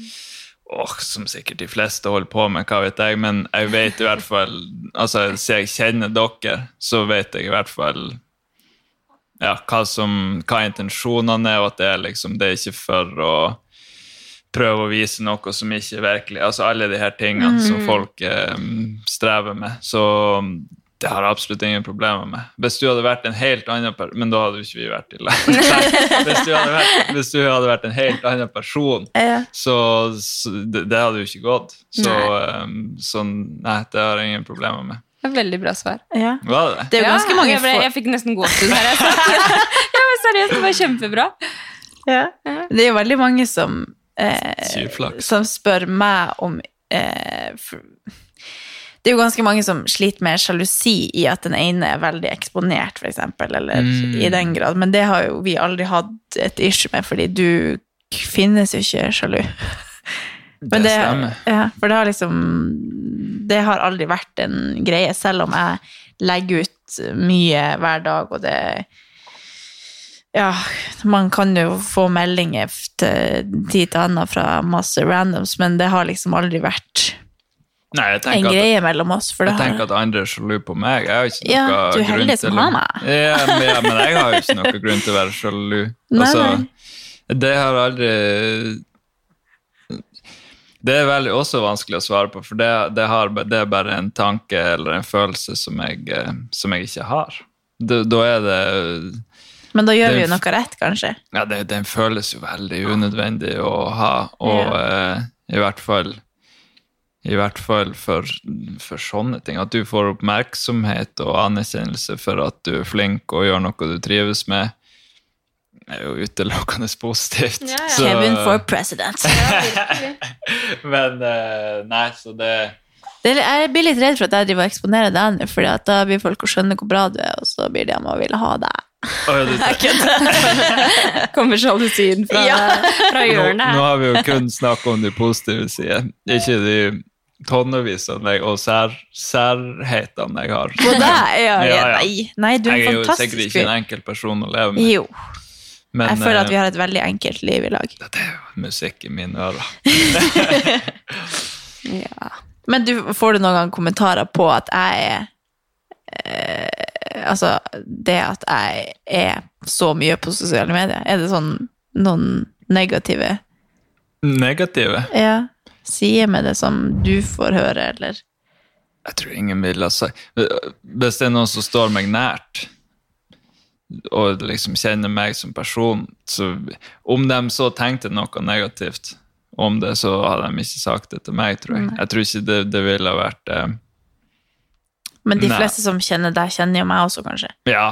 Åh, som sikkert de fleste holder på med, hva vet jeg, men jeg vet i hvert fall altså Siden jeg kjenner dere, så vet jeg i hvert fall ja, hva, som, hva intensjonene er, og at det er liksom Det er ikke for å prøve å vise noe som ikke er virkelig Altså alle de her tingene som folk eh, strever med. Så det har jeg absolutt ingen problemer med. Hvis du hadde vært en helt annen person Men da hadde jo ikke vi vært i lag. hvis, du hadde vært- hvis du hadde vært en helt annen person, Ja. så, så det, det hadde jo ikke gått. Så um, så nei, det har jeg ingen problemer med. Det er veldig bra svar. Ja. Var det det? Det er jo Ja, mange jeg, ble, jeg fikk nesten gåsehud her. Jeg jeg var seriøst, det var kjempebra. Ja. Det er jo veldig mange som, eh, som spør meg om eh, for, Det er jo ganske mange som sliter med sjalusi i at den ene er veldig eksponert, f.eks., eller Mm. i den grad. Men det har jo vi aldri hatt et issue med, fordi du finnes jo ikke sjalu. Det Men det, stemmer. ja, for det har liksom det har aldri vært en greie, selv om jeg legger ut mye hver dag, og det Ja, man kan jo få meldinger til tid til annen fra masse randoms, men det har liksom aldri vært Nei, en at greie mellom oss. Jeg tenker at andre er sjalu på meg. Jeg har ikke Ja, noe du er heldig som har meg. Ja, men, ja, men jeg har jo ikke noe grunn til å være sjalu. Altså, det har aldri Det er veldig også vanskelig å svare på, for det, det, har, det er bare en tanke eller en følelse som jeg, eh, som jeg ikke har. Da, da er det men da gjør vi jo noe rett, kanskje. Ja, det, den føles jo veldig unødvendig å ha, og eh, i hvert fall i hvert fall for, for sånne ting. At du får oppmerksomhet og anerkjennelse for at du er flink og gjør noe du trives med, er jo utelukkende positivt. Ja, ja. Så- Kevin for president. Men eh, nei, så det Det jeg blir litt redd for at jeg driver og eksponerer deg nå, for da blir folk å skjønne hvor bra du er, og så blir de å ville ha deg. Å, ja, du, Kommer sjalusien fra, Ja. fra hjørnet nå nå, har vi jo kun snakket om de positive sidene, ikke de tonnevis av deg og sær, særhetene jeg har. På deg? Ja, Ja, ja. Nei, nei, du er Jeg er jo sikkert ikke en enkel person å leve med. Jo, Men jeg føler at eh, vi har et veldig enkelt liv i lag. det er jo musikk i mine ører. Ja. Men du, får du noen gang kommentarer på at jeg er eh, Altså, det at jeg er så mye på sosiale medier, er det sånn noen negative? Negative? ja, Sier med det som du får høre, eller? Jeg tror ingen vil ha sagt Hvis det er noen som står meg nært, og liksom kjenner meg som person, så om de så tenkte noe negativt om det, så hadde de ikke sagt det til meg, tror jeg. Jeg tror ikke det, det ville vært eh, Men de Nei. fleste som kjenner deg, kjenner jo meg også, kanskje. Ja,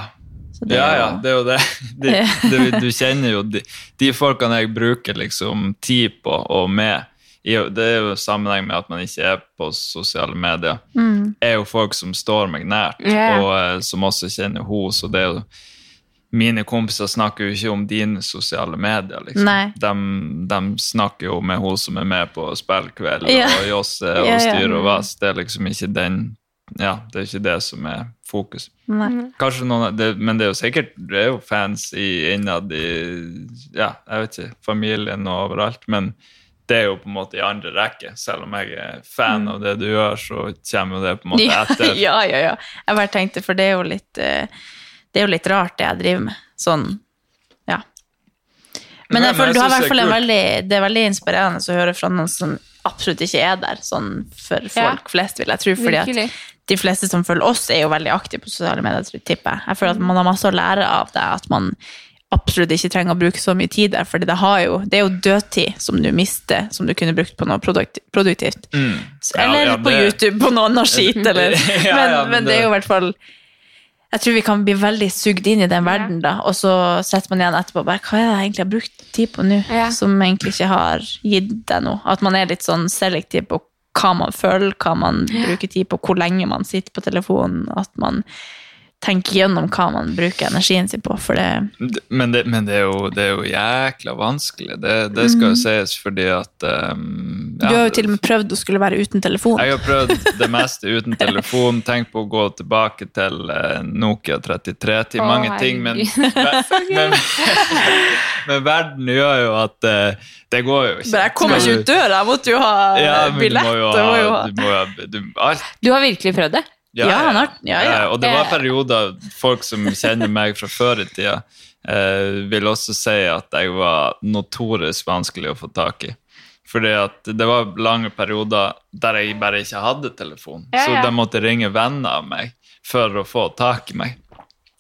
det ja, ja, det er jo det. De, du, du kjenner jo de, de folkene jeg bruker liksom tid på og med. Det er jo sammenheng med at man ikke er på sosiale medier. er jo folk som står meg nært, yeah. og eh, som også kjenner henne. Så det er jo Mine kompiser snakker jo ikke om dine sosiale medier. liksom. De, de snakker jo med hun som er med på spillkveld yeah. og Josse og ja. styr og Vass. Det er liksom ikke den Ja, det er ikke det som er fokus. Nei. Kanskje noen, det, Men det er jo sikkert det er jo fans i, innad i ja, jeg vet ikke, familien og overalt. Men det er jo på en måte i andre rekke. Selv om jeg er fan av det du gjør, så kommer jo det på en måte Ja, etter. ja, ja, ja. Jeg bare tenkte, for det er jo litt eh, Det er jo litt rart, det jeg driver med. Sånn, ja. Men jeg føler du har i hvert det er fall en veldig Det er veldig inspirerende å høre fra noen som absolutt ikke er der, sånn for Ja. folk flest, vil jeg tro. Fordi at de fleste som følger oss, er jo veldig aktive på sosiale medier, tipper jeg. Jeg føler at man har masse å lære av det, at man absolutt ikke trenger å bruke så mye tid der, for det, jo, det er jo dødtid som du mister, som du kunne brukt på noe produktivt. Mm. Eller ja, på det- YouTube på noe annet skit, eller Ja, men, ja, men, men det er jo i hvert fall Jeg tror vi kan bli veldig sugd inn i den verden, da, og så setter man igjen etterpå bare Hva er det jeg egentlig har brukt tid på nå, Ja. som egentlig ikke har gitt deg noe? At man er litt sånn selektiv på hva man føler, hva man bruker tid på, hvor lenge man sitter på telefonen, at man tenker gjennom hva man bruker energien sin på, for det Men, det, men det, er jo, det er jo jækla vanskelig. Det, det skal jo sies fordi at um, ja, Mm. Du har jo til og med prøvd å skulle være uten telefon. Jeg har prøvd det meste uten telefon. Tenkt på å gå tilbake til eh, Nokia 3310. Å, mange ting, men, men, men verden gjør jo at uh, det går jo ikke. Men jeg kommer ikke ut døra, jeg måtte jo ha ja, billett. Du må jo jeg må jo ha, ha- du må jo ha du, alt. Du har virkelig prøvd det? Ja, ja, ja. Og det var Eh. perioder folk som kjenner meg fra før i tida, eh, vil også si at jeg var notorisk vanskelig å få tak i. Fordi at det var lange perioder der jeg bare ikke hadde telefon. Så de måtte ringe venner av meg for å få tak i meg.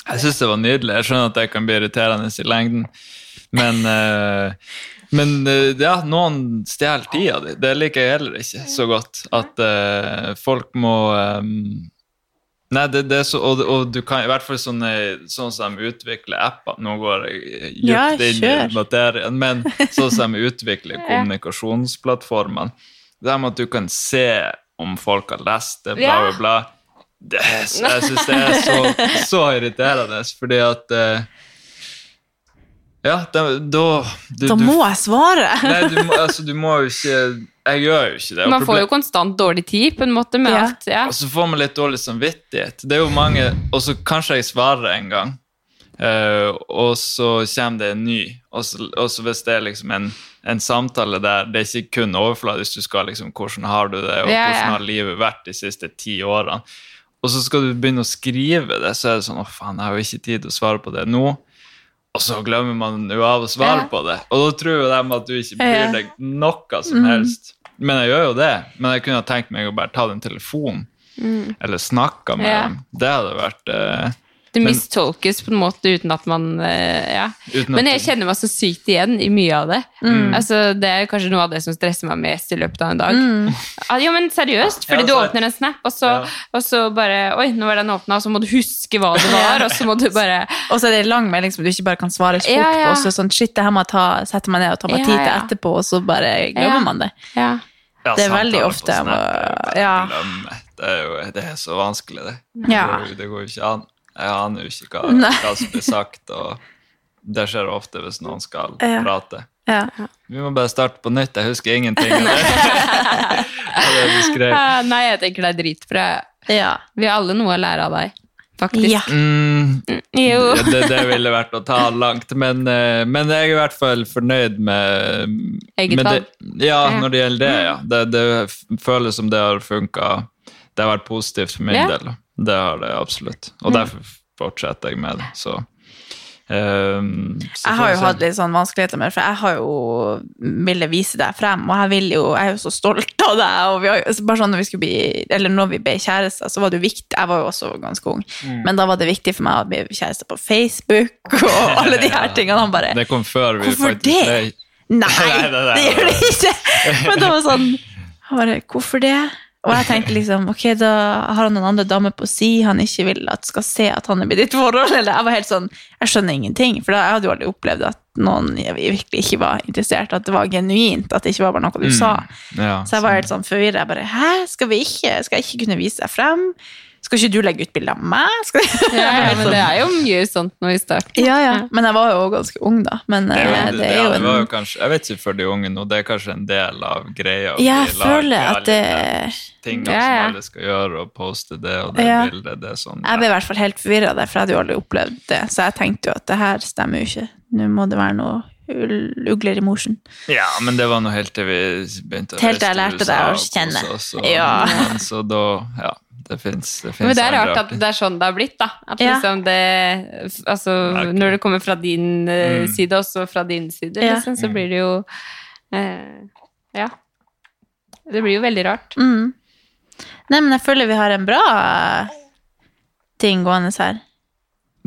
Jeg syns det var nydelig. Jeg skjønner at det kan bli irriterende i lengden, men eh, men eh, ja, noen stjeler tida di. Det liker jeg heller ikke så godt. At eh, folk må eh, Nei, det, det så, og, og du kan i hvert fall sånne, sånn som de utvikler apper Nå går jeg dypt inn i materien, men sånn som de utvikler kommunikasjonsplattformene Det med at du kan se om folk har lest det, bla, bla, bla. Det jeg syns det er så, så irriterende, fordi at eh, Ja, da, da du, Da du- må jeg svare! Nei, du må, altså, du må jo ikke Jeg gjør jo ikke det. Man får jo konstant dårlig tid, på en måte, med Ja. alt. Ja. Og så får man litt dårlig samvittighet. Det er jo mange Og så kanskje jeg svarer en gang, uh, og så kommer det en ny. Og så, og så hvis det er liksom en, en samtale der det er ikke kun overfladisk, du skal liksom Hvordan har du det, og Ja, ja. hvordan har livet vært de siste ti årene? Og så skal du begynne å skrive det, så er det sånn Å, faen, jeg har jo ikke tid til å svare på det nå. Og så glemmer man jo av å svare på det. Og da tror jo de at du ikke bryr deg noe som helst. Men jeg gjør jo det. Men jeg kunne ha tenkt meg å bare ta den telefonen. Eller snakka med dem. Det hadde vært eh, Det mistolkes på en måte uten at man eh, Ja. At Men jeg kjenner meg så sykt igjen i mye av det. Mm. Altså, det er kanskje noe av det som stresser meg mest i løpet av en dag. Ah, Ja, men seriøst, fordi Ja, du åpner en snap, og så, Ja. og så bare Oi, nå var den åpna, og så må du huske hva det var, og så må du bare Og så er det en lang melding som du ikke bare kan svare fort Ja, ja. på. Så sånn, shit, det her må jeg ta, sette meg ned og ta meg Ja, tid til etterpå, og så bare glemmer Ja. man det. Ja. Ja, det er veldig ofte Snap jo ja. Det er jo det er så vanskelig, det. Ja. Det, går, det går jo ikke an. Jeg aner jo ikke hva, Nei. hva som blir sagt, og det skjer ofte hvis noen skal Ja. prate. Ja. Vi må bare starte på nytt. Jeg husker ingenting av det. det du skrev. Ah, Nei, jeg tenker det er dritbra. ja. Vi har alle noe å lære av deg, faktisk. Ja. Mm, Jo. Det, det ville vært å ta langt, men, eh, men jeg er i hvert fall fornøyd med Eget med det, valg. Ja, Ja. når det gjelder det, ja. Det, det føles som det har funka. Det har vært positivt for min Ja. del. Det har det absolutt. Og derfor fortsetter jeg med det. Så, Um, så Jeg har jo hatt litt sånn vanskeligheter med det, for jeg har jo ville vise deg frem, og jeg, vil jo, jeg er jo så stolt av deg. og vi har, bare sånn når vi skulle bli, eller når vi ble kjærester, så var det jo viktig, jeg var jo også ganske ung, Mm. men da var det viktig for meg å bli kjæreste på Facebook, og alle de her tingene. Han bare, Det kom før vi Hvorfor faktisk det? nei, Nei, nei, nei, det gjør det ikke. Men det var sånn, han bare, hvorfor det? Og jeg tenkte liksom, ok, da har han noen andre damer på si, han ikke vil at skal se at han er blitt i et forhold, eller jeg var helt sånn, jeg skjønner ingenting, for da, jeg hadde jo aldri opplevd at noen virkelig ikke var interessert, at det var genuint, at det ikke var bare noe du sa. ja, Så jeg var helt sånn forvirret, jeg bare, hæ, skal vi ikke, skal jeg ikke kunne vise deg frem? Skal ikke du legge ut bilder av meg? Skal... Ja, ja, men det er jo mye sånt nå i starten. ja, ja, men jeg var jo ganske ung da, men Det, eh, det er ja, jo det var jo kanskje, jeg vet ikke for de unge nå, det er kanskje en del av greia. Ja, Jeg føler at det... Ja, ja. som alle skal gjøre, og poste det og det Ja. bildet. Det er sånn. Jeg ble i hvert fall helt forvirret der, for jeg hadde jo aldri opplevd det. Så jeg tenkte jo at det her stemmer jo ikke. Nå må det være noe ugler i morsen. Ja, men det var nå helt til vi begynte å Helt til jeg lærte deg å kjenne. oss, og- Ja. men Så da, ja, det fins det Men det er rart at det er sånn det har blitt, da. At Ja. liksom det Altså, Merkelig. når det kommer fra din eh, Mm. side, også fra din side, Ja. liksom, så blir det jo eh, Ja. Det blir jo veldig rart. Mm. Nei, men jeg føler vi har en bra ting gående her.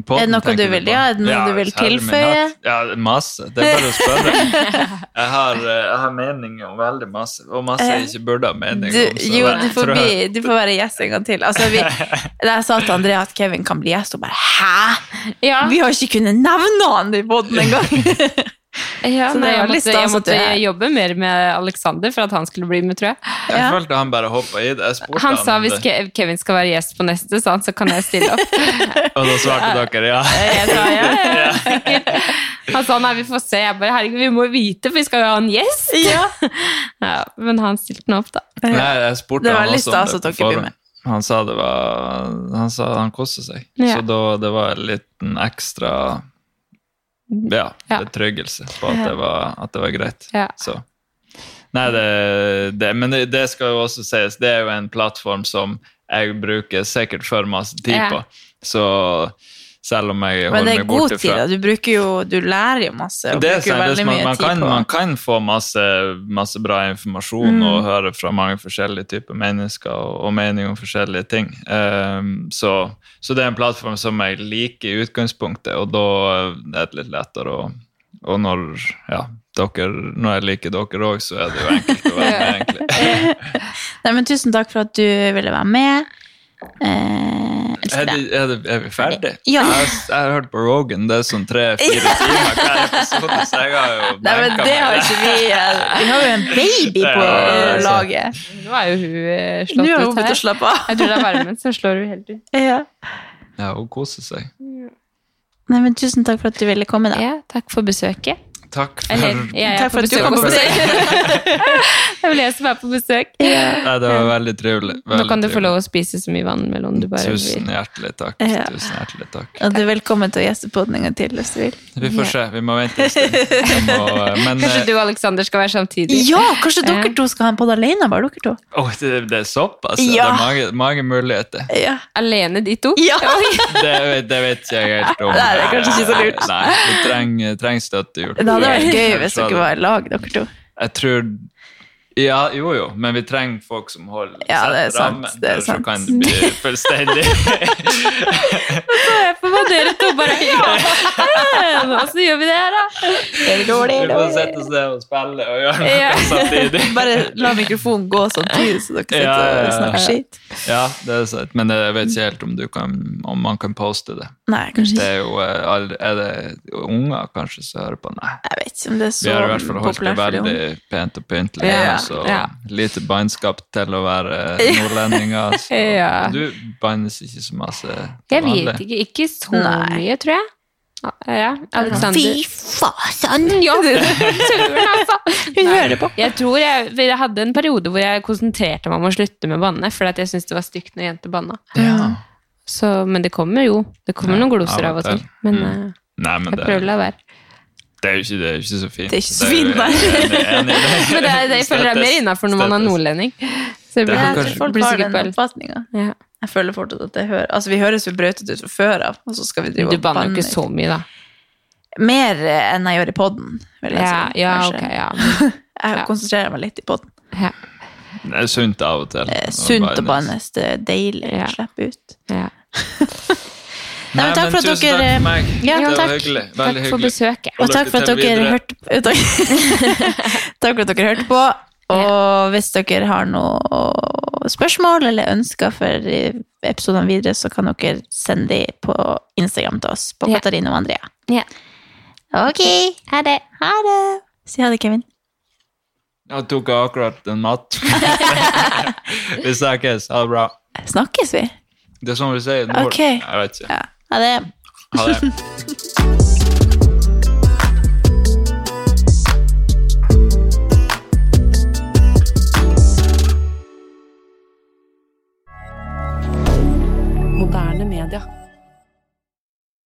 Podden, Er det noe du vil- ja, er det noe du vil min tilføye? Ja, masse. Det er bare å spørre. Jeg har, eh, jeg har meninger om veldig masse, og masse jeg ikke burde ha mening Du, om. så jo, du får, bli, du får være gjest en gang til. Altså, vi, da jeg sa til Andrea at Kevin kan bli gjest, og bare hæ? Ja, Vi har ikke kunnet nevne han i båten engang! ja Så det nei, jeg måtte, jeg måtte jobbe mer med Alexander for at han skulle bli med, tror jeg. Jeg Ja. følte han bare hoppa i det. Jeg Han sa om hvis det, Kevin skal være gjest på neste, sa han, så kan jeg stille opp. og da svarte dere ja. Jeg sa ja, ja, sikkert. Han sa nei, vi får se. Jeg bare herregud, vi må vite, for vi skal jo ha en gjest. ja. Ja, men han stilte nå opp, da. Nei, jeg spurte Det var han også om stas det at på dere blir forhånd. med. Han sa det var Han sa han koste seg. Ja. Så da det var en liten ekstra ja, Ja. betryggelse på at det var, at det var greit. Ja. Så. Nei, det, det Men det, skal jo også sies, det er jo en plattform som jeg bruker sikkert for masse tid på. Så selv om jeg Men det er god tid, da. Du bruker jo Du lærer jo masse, og det er bruker sant, veldig man, mye man, tid kan, på man kan få masse, masse bra informasjon Mm. og høre fra mange forskjellige typer mennesker og, og meninger om forskjellige ting. Um, så, så det er en plattform som jeg liker i utgangspunktet, og da er det litt lettere å Og når, ja, dere, når jeg liker dere òg, så er det jo enkelt å være med, egentlig. Nei, men Tusen takk for at du ville være med. Eh, elsker Er, det, er, det, er vi ferdig? Ja. Jeg, har- jeg har hørt på Rogan, det er sånn tre-fire timer hver episode, så jeg har jo Nei, men det har ikke vi. eh, Vi har jo en baby på Ja, ja. laget. Nå er jo hun eh, Nå slått har hun ut begynt å her. slappe av. Jeg tror det er varmen som slår hun helt ut. Ja. Ja, hun koser seg. Nei, men Tusen takk for at du ville komme. da. Ja, takk for besøket. Takk for Eller, jeg er Takk for at du kom på besøk. det er vel jeg som er på besøk. Nei, det var veldig trivelig. Nå kan du få lov å spise så mye vannmelon du bare Tusen vil. hjertelig takk. Ja. Tusen hjertelig takk. Og du er velkommen til å gjeste på den en gang til hvis du vil. Vi får se. Vi må vente en stund. Må, men Kanskje eh, du og Alexander skal være samtidig? Ja, kanskje Ja. dere to skal ha en podd alene, bare dere to? Oh, det, det er såpass? Ja. Det er mange, mange muligheter. Ja. Alene, de to? Ja. Det, vet- det vet jeg helt om. Nei, det er kanskje ikke så lurt. Nei, vi trenger, trenger støttehjul. Det hadde vært gøy hvis dere var i lag, dere to. Jeg tror Ja, jo jo, men vi trenger folk som holder Ja, det er sant, rammen, det er ellers så sant. kan det bli fullstendig For dere to bare ja. Nå så gjør vi det her, da. Vi må sette oss ned og spille og gjøre noe Ja. samtidig. Bare la mikrofonen gå samtidig, så dere sitter Ja, ja, og snakker skitt. Ja, det er sant, men jeg vet ikke helt om, du kan, om man kan poste det. Nei, kanskje Det er jo eh, Er det unger kanskje som hører på? Nei. Jeg vet ikke om det er så Vi har i hvert fall holdt det populært veldig pent og pyntelig. Ja, så ja. lite bannskap til å være nordlendinger. Så. Ja. Du bannes ikke så masse Jeg vanlig. vet ikke. Ikke så Nei. mye, tror jeg. Ja, Alexander. Fy faen! Ja, altså. Hun hører på. Jeg tror jeg, jeg hadde en periode hvor jeg konsentrerte meg om å slutte med banne, fordi at jeg syntes det var stygt når jenter banna. Ja. Så, men det kommer jo. Det kommer Ja, noen gloser av og til. Men Mm. eh, Nei, men jeg det, prøver å la være. det er jo ikke, det er ikke så fint. Det er ikke så fint, nei. Men det, er- det, jeg føler det er mer innafor når man er nordlending. Så Det jeg blir, ja, folk blir har sikkert den oppfatninga. ja. Jeg føler fortsatt at det hører Altså, vi høres jo brautete ut fra før av, og så skal vi drive Du og banner jo ikke så mye, da. Mer eh, enn jeg gjør i podden, vil jeg Ja, si. ja kanskje. ok, ja. Jeg Ja. konsentrerer meg litt i podden. ja. Det er sunt av og til. Eh, Sunt å bannes, det er deilig Ja. å slippe ut. ja. Nei, men takk for at tusen dere- takk for meg. Ja, det var takk. hyggelig. Veldig Takk for hyggelig. besøket. Og takk for at lykke til dere videre. hørte takk for at dere hørte på. Og hvis dere har noe spørsmål eller ønsker for episodene videre, så kan dere sende de på Instagram til oss, på. Katarina og Andrea. Ja. Ok. Ha det. Ha det. Si ha det, Kevin. Jeg tok akkurat en mat. vi snakkes. Ha det bra. Snakkes vi? Det er sånn vi sier i nord. Okay. Jeg vet ikke. Ja. Ha det. Ha det. Canada.